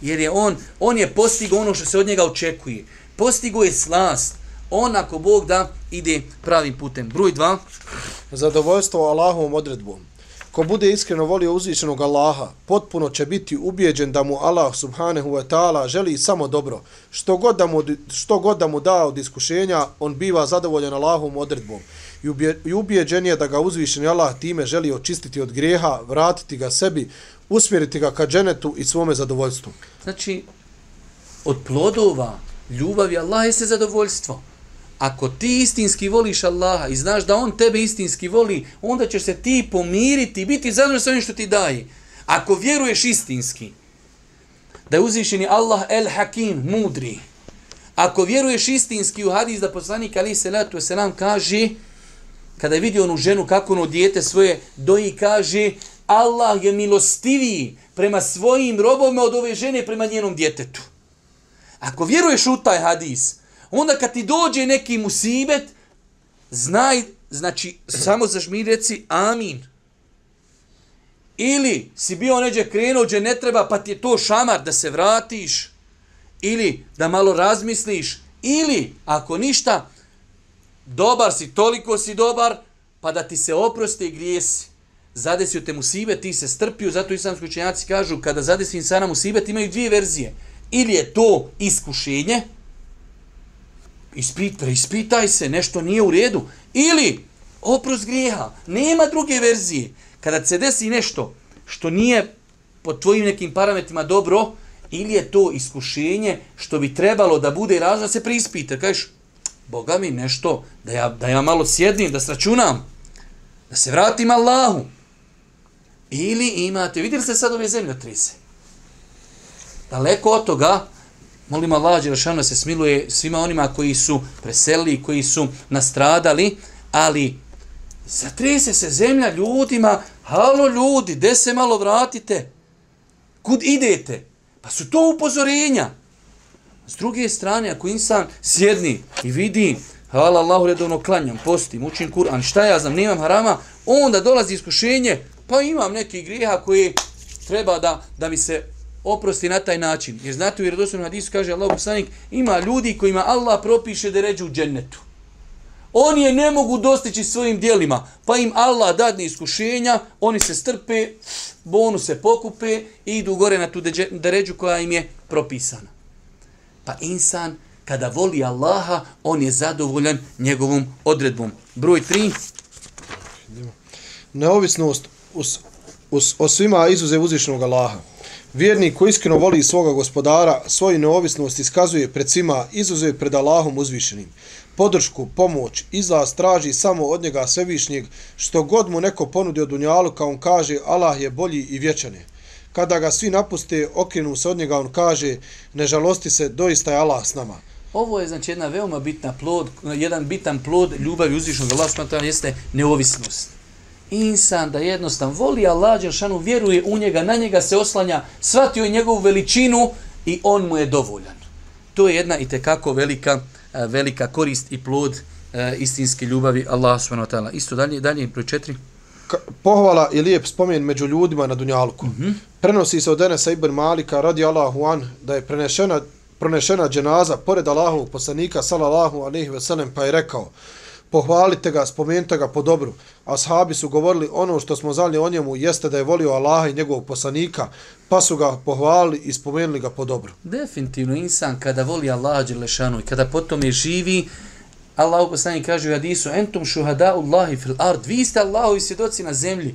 Jer je on, on je postigao ono što se od njega očekuje. Postigo je slast, on ako Bog da ide pravim putem. Broj 2. Zadovoljstvo Allahovom odredbom. Ko bude iskreno volio uzvišenog Allaha, potpuno će biti ubijeđen da mu Allah subhanahu wa ta'ala želi samo dobro. Što god, da mu, što god da mu da od iskušenja, on biva zadovoljen Allahovom odredbom. I ubijeđen je da ga uzvišeni Allah time želi očistiti od grijeha, vratiti ga sebi, usmjeriti ga ka dženetu i svome zadovoljstvu. Znači, od plodova ljubavi Allah je se zadovoljstvo ako ti istinski voliš Allaha i znaš da on tebe istinski voli, onda ćeš se ti pomiriti i biti zadovoljno sa onim što ti daje. Ako vjeruješ istinski, da je uzvišeni Allah el Hakim, mudri, ako vjeruješ istinski u hadis da poslanik Ali Salatu Veselam kaže, kada je vidio onu ženu kako ono dijete svoje doji, kaže, Allah je milostiviji prema svojim robovima od ove žene prema njenom djetetu. Ako vjeruješ u taj hadis, onda kad ti dođe neki musibet, znaj, znači, samo zažmi reci amin. Ili si bio neđe krenuo gdje ne treba, pa ti je to šamar da se vratiš. Ili da malo razmisliš. Ili, ako ništa, dobar si, toliko si dobar, pa da ti se oprosti i grijesi. Zadesio te musibet, ti se strpio, zato islamski učenjaci kažu, kada zadesi insana musibet, imaju dvije verzije. Ili je to iskušenje, ispit, preispitaj se, nešto nije u redu. Ili, oprost grijeha, nema druge verzije. Kada se desi nešto što nije po tvojim nekim parametrima dobro, ili je to iskušenje što bi trebalo da bude razno da se prispite. Kažeš, Boga mi nešto, da ja, da ja malo sjednim, da sračunam, da se vratim Allahu. Ili imate, vidjeli ste sad ove zemljotrise? Daleko od toga, molim Allah, Đelešano se smiluje svima onima koji su preselili, koji su nastradali, ali zatrese se zemlja ljudima, halo ljudi, gde se malo vratite? Kud idete? Pa su to upozorenja. S druge strane, ako insan sjedni i vidi, hvala Allahu redovno klanjam, postim, učim Kur'an, šta ja znam, nemam harama, onda dolazi iskušenje, pa imam neki grijeha koji treba da, da mi se oprosti na taj način. Jer znate u vjerodostojnom hadisu kaže Allah poslanik, ima ljudi kojima Allah propiše da ređu u džennetu. Oni je ne mogu dostići svojim dijelima, pa im Allah dadne iskušenja, oni se strpe, bonuse pokupe i idu gore na tu deređu koja im je propisana. Pa insan, kada voli Allaha, on je zadovoljan njegovom odredbom. Broj 3. Neovisnost us, us, o svima izuze uzvišnog Allaha. Vjernik koji iskreno voli svoga gospodara, svoju neovisnost iskazuje pred svima, izuzuje pred Allahom uzvišenim. Podršku, pomoć, izlaz traži samo od njega svevišnjeg, što god mu neko ponudi od unjalu, kao on kaže, Allah je bolji i vječan je. Kada ga svi napuste, okrenu se od njega, on kaže, ne žalosti se, doista je Allah s nama. Ovo je znači jedna veoma bitna plod, jedan bitan plod ljubavi uzvišnog Allah, smatram, jeste neovisnost insan da jednostavno voli Allah, Đeršanu vjeruje u njega, na njega se oslanja, shvatio je njegovu veličinu i on mu je dovoljan. To je jedna i tekako velika, e, velika korist i plod e, istinske ljubavi Allah subhanahu. Isto dalje, dalje, broj četiri. Pohvala i lijep spomen među ljudima na Dunjalku. Mm -hmm. Prenosi se od Enesa Ibn Malika radi Allahu an da je prenešena, prenešena dženaza pored Allahovog poslanika sallallahu alaihi ve sellem pa je rekao pohvalite ga, spomenite ga po dobru. Ashabi su govorili ono što smo znali o njemu jeste da je volio Allaha i njegovog poslanika, pa su ga pohvalili i spomenuli ga po dobru. Definitivno insan kada voli Allaha Đelešanu i kada potom je živi, Allah poslanik kaže u hadisu entum šuhada Allahi fil ard, vi ste Allahovi svjedoci na zemlji.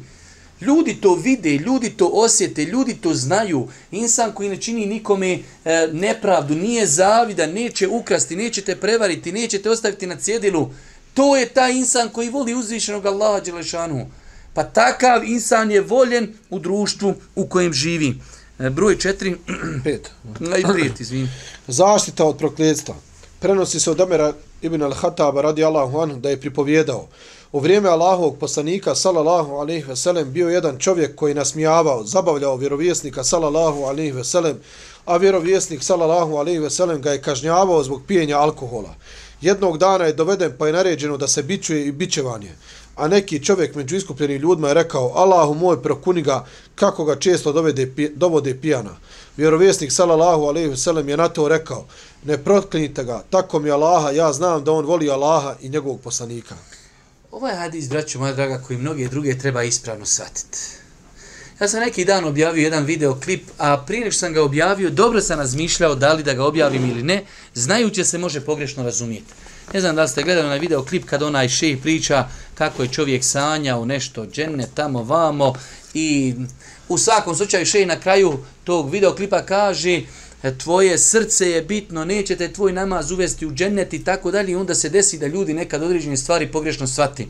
Ljudi to vide, ljudi to osjete, ljudi to znaju. Insan koji ne čini nikome e, nepravdu, nije zavida, neće ukrasti, neće te prevariti, neće te ostaviti na cjedilu. To je taj insan koji voli uzvišenog Allaha Đelešanu. Pa takav insan je voljen u društvu u kojem živi. E, broj četiri. Pet. I prijet, izvim. Zaštita od prokljetstva. Prenosi se od Amera ibn al-Hataba radi Allahu anhu da je pripovjedao. U vrijeme Allahovog poslanika, salallahu alaihi veselem, bio jedan čovjek koji nasmijavao, zabavljao vjerovjesnika, salallahu alaihi veselem, a vjerovjesnik, salallahu alaihi veselem, ga je kažnjavao zbog pijenja alkohola. Jednog dana je doveden pa je naređeno da se bičuje i bičevanje. A neki čovjek među iskupljenim ljudima je rekao, Allahu moj prokuni ga, kako ga često dovede, dovode pijana. Vjerovjesnik sallallahu alaihi wasallam je na to rekao, ne protklinite ga, tako mi Allaha, ja znam da on voli Allaha i njegovog poslanika. Ovo je hadis, braću moja draga, koji mnoge druge treba ispravno shvatiti. Ja sam neki dan objavio jedan videoklip, a prije nego sam ga objavio, dobro sam razmišljao da li da ga objavim ili ne, znajući se može pogrešno razumijeti. Ne znam da li ste gledali na videoklip kad onaj šej priča kako je čovjek sanjao nešto dženne tamo vamo i u svakom slučaju šej na kraju tog videoklipa kaže tvoje srce je bitno, nećete tvoj namaz uvesti u džennet i tako dalje i onda se desi da ljudi nekad određene stvari pogrešno shvati.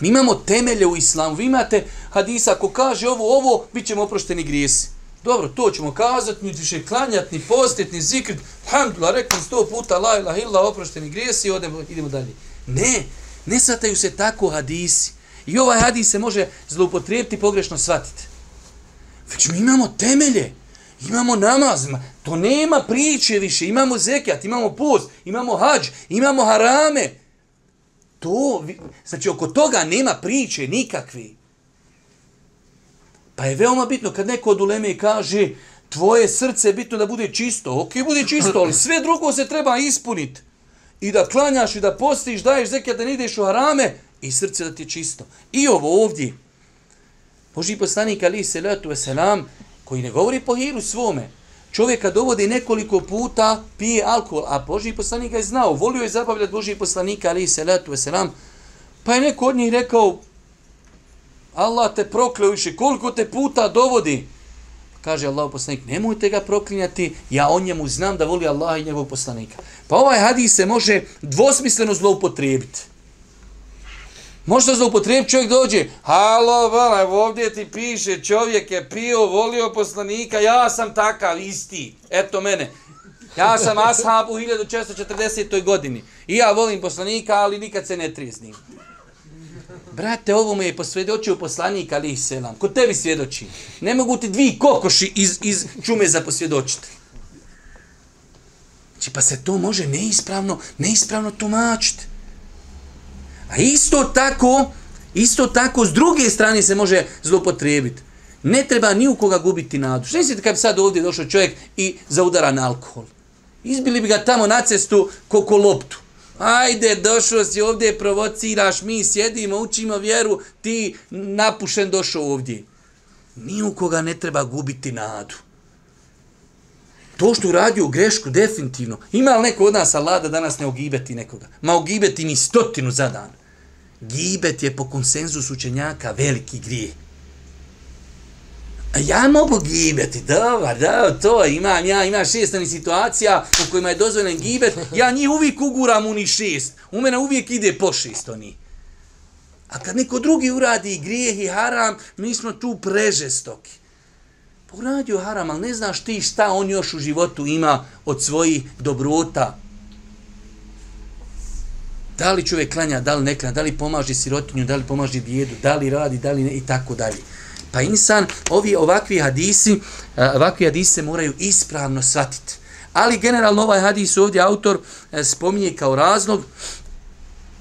Mi imamo temelje u islamu. Vi imate hadisa, ako kaže ovo, ovo, bit ćemo oprošteni grijesi. Dobro, to ćemo kazati, ni više klanjati, ni postiti, ni zikrit. Alhamdulillah, rekli sto puta, la ilaha illa, oprošteni grijesi, odemo, idemo dalje. Ne, ne sataju se tako hadisi. I ovaj hadis se može zloupotrijebiti pogrešno shvatiti. Već mi imamo temelje. Imamo namaz, to nema priče više, imamo zekat, imamo post, imamo hađ, imamo harame, To, znači oko toga nema priče nikakve. Pa je veoma bitno kad neko od uleme kaže tvoje srce je bitno da bude čisto. Ok, bude čisto, ali sve drugo se treba ispuniti. I da klanjaš i da postiš, daješ zekija da ne ideš u harame i srce da ti je čisto. I ovo ovdje. Boži poslanik ali se letu selam koji ne govori po hiru svome, čovjeka dovodi nekoliko puta, pije alkohol, a Boži poslanik ga je znao, volio je zabavljati Boži poslanika, ali se letu veselam, pa je neko od njih rekao, Allah te prokleo više, koliko te puta dovodi. Kaže Allah poslanik, nemojte ga proklinjati, ja o njemu znam da voli Allah i njegovog poslanika. Pa ovaj hadis se može dvosmisleno zloupotrijebiti. Možda zloupotrijeb čovjek dođe, halo, vala, ovdje ti piše, čovjek je pio, volio poslanika, ja sam takav, isti, eto mene. Ja sam ashab u 1440. godini. I ja volim poslanika, ali nikad se ne triznim. Brate, ovo mu je posvjedočio poslanik, ali ih selam. Ko tebi svjedoči? Ne mogu ti dvi kokoši iz, iz čume za posvjedočiti. Znači, pa se to može neispravno, neispravno tumačiti. A isto tako, isto tako, s druge strane se može zlopotrijebiti. Ne treba ni u koga gubiti nadu. Što mislite kad bi sad ovdje došao čovjek i zaudara na alkohol? Izbili bi ga tamo na cestu koko loptu. Ajde, došao si ovdje, provociraš, mi sjedimo, učimo vjeru, ti napušen došao ovdje. Ni u koga ne treba gubiti nadu. To što uradio grešku, definitivno. Ima li neko od nas Allah da danas ne ogibeti nekoga? Ma ogibeti ni stotinu za dan. Gibet je po konsenzusu učenjaka veliki grijeh. A ja mogu gibeti, dobar, da, to imam, ja imam šest situacija u kojima je dozvoljen gibet, ja njih uvijek uguram u ni šest, u mene uvijek ide po šest oni. A kad neko drugi uradi grijeh i haram, mi smo tu prežestoki. Pa uradio haram, ali ne znaš ti šta on još u životu ima od svojih dobrota. Da li čovjek klanja, da li ne klanja, da li pomaže sirotinju, da li pomaže bijedu, da li radi, da li ne, i tako dalje. Pa insan, ovi ovakvi hadisi, ovakvi hadisi se moraju ispravno shvatiti. Ali generalno ovaj hadis ovdje autor e, spominje kao razlog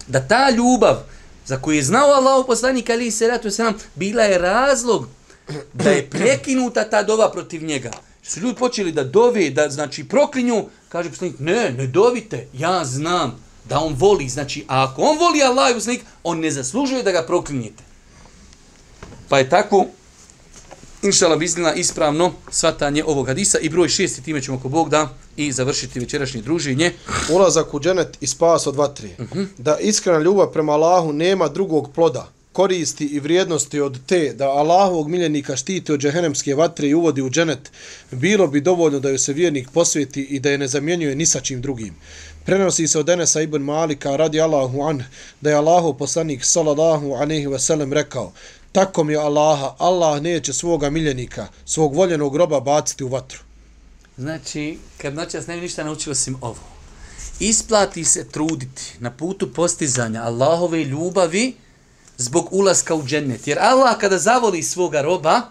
da ta ljubav za koju je znao Allah poslanik ali se ratu se bila je razlog da je prekinuta ta dova protiv njega. Su ljudi počeli da dove, da znači proklinju, kaže poslanik, ne, ne dovite, ja znam da on voli, znači, a ako on voli Allah i poslanik, on ne zaslužuje da ga proklinjete. Pa je tako, inšala biznila ispravno svatanje ovog hadisa i broj šesti time ćemo ko Bog da i završiti večerašnje druženje. Ulazak u dženet i spas od vatri. Uh -huh. Da iskrena ljubav prema Allahu nema drugog ploda, koristi i vrijednosti od te da Allahovog miljenika štiti od džehenemske vatre i uvodi u dženet, bilo bi dovoljno da joj se vjernik posveti i da je ne zamjenjuje ni sa čim drugim. Prenosi se od Enesa ibn Malika radi Allahu an da je Allahov poslanik sallallahu alaihi ve sellem rekao tako mi je Allaha, Allah neće svoga miljenika, svog voljenog groba baciti u vatru. Znači, kad noćas ne bi ništa naučio sim ovo. Isplati se truditi na putu postizanja Allahove ljubavi zbog ulaska u džennet. Jer Allah kada zavoli svoga roba,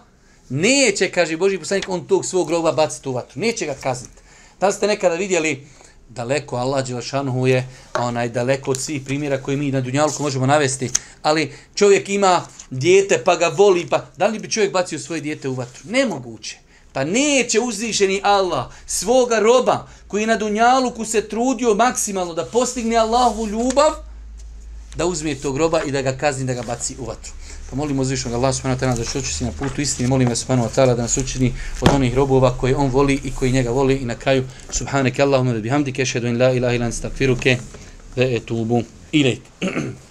neće, kaže Boži poslanik, on tog svog roba baciti u vatru. Neće ga kazniti. Da ste nekada vidjeli daleko Allah Đelešanhu je onaj daleko od svih primjera koje mi na Dunjalku možemo navesti, ali čovjek ima dijete pa ga voli, pa da li bi čovjek bacio svoje dijete u vatru? Nemoguće. Pa neće uzvišeni Allah svoga roba koji na Dunjaluku se trudio maksimalno da postigne Allahovu ljubav, da uzme tog roba i da ga kazni da ga baci u vatru. Pa molimo uzvišnog Allah subhanahu wa ta'ala da što učesti na putu istine, molim vas subhanahu wa ta'ala da nas učini od onih robova koje on voli i koji njega voli i na kraju subhaneke Allahumma bihamdike, šedu in la ilaha ilan stakfiruke ve etubu ilajk.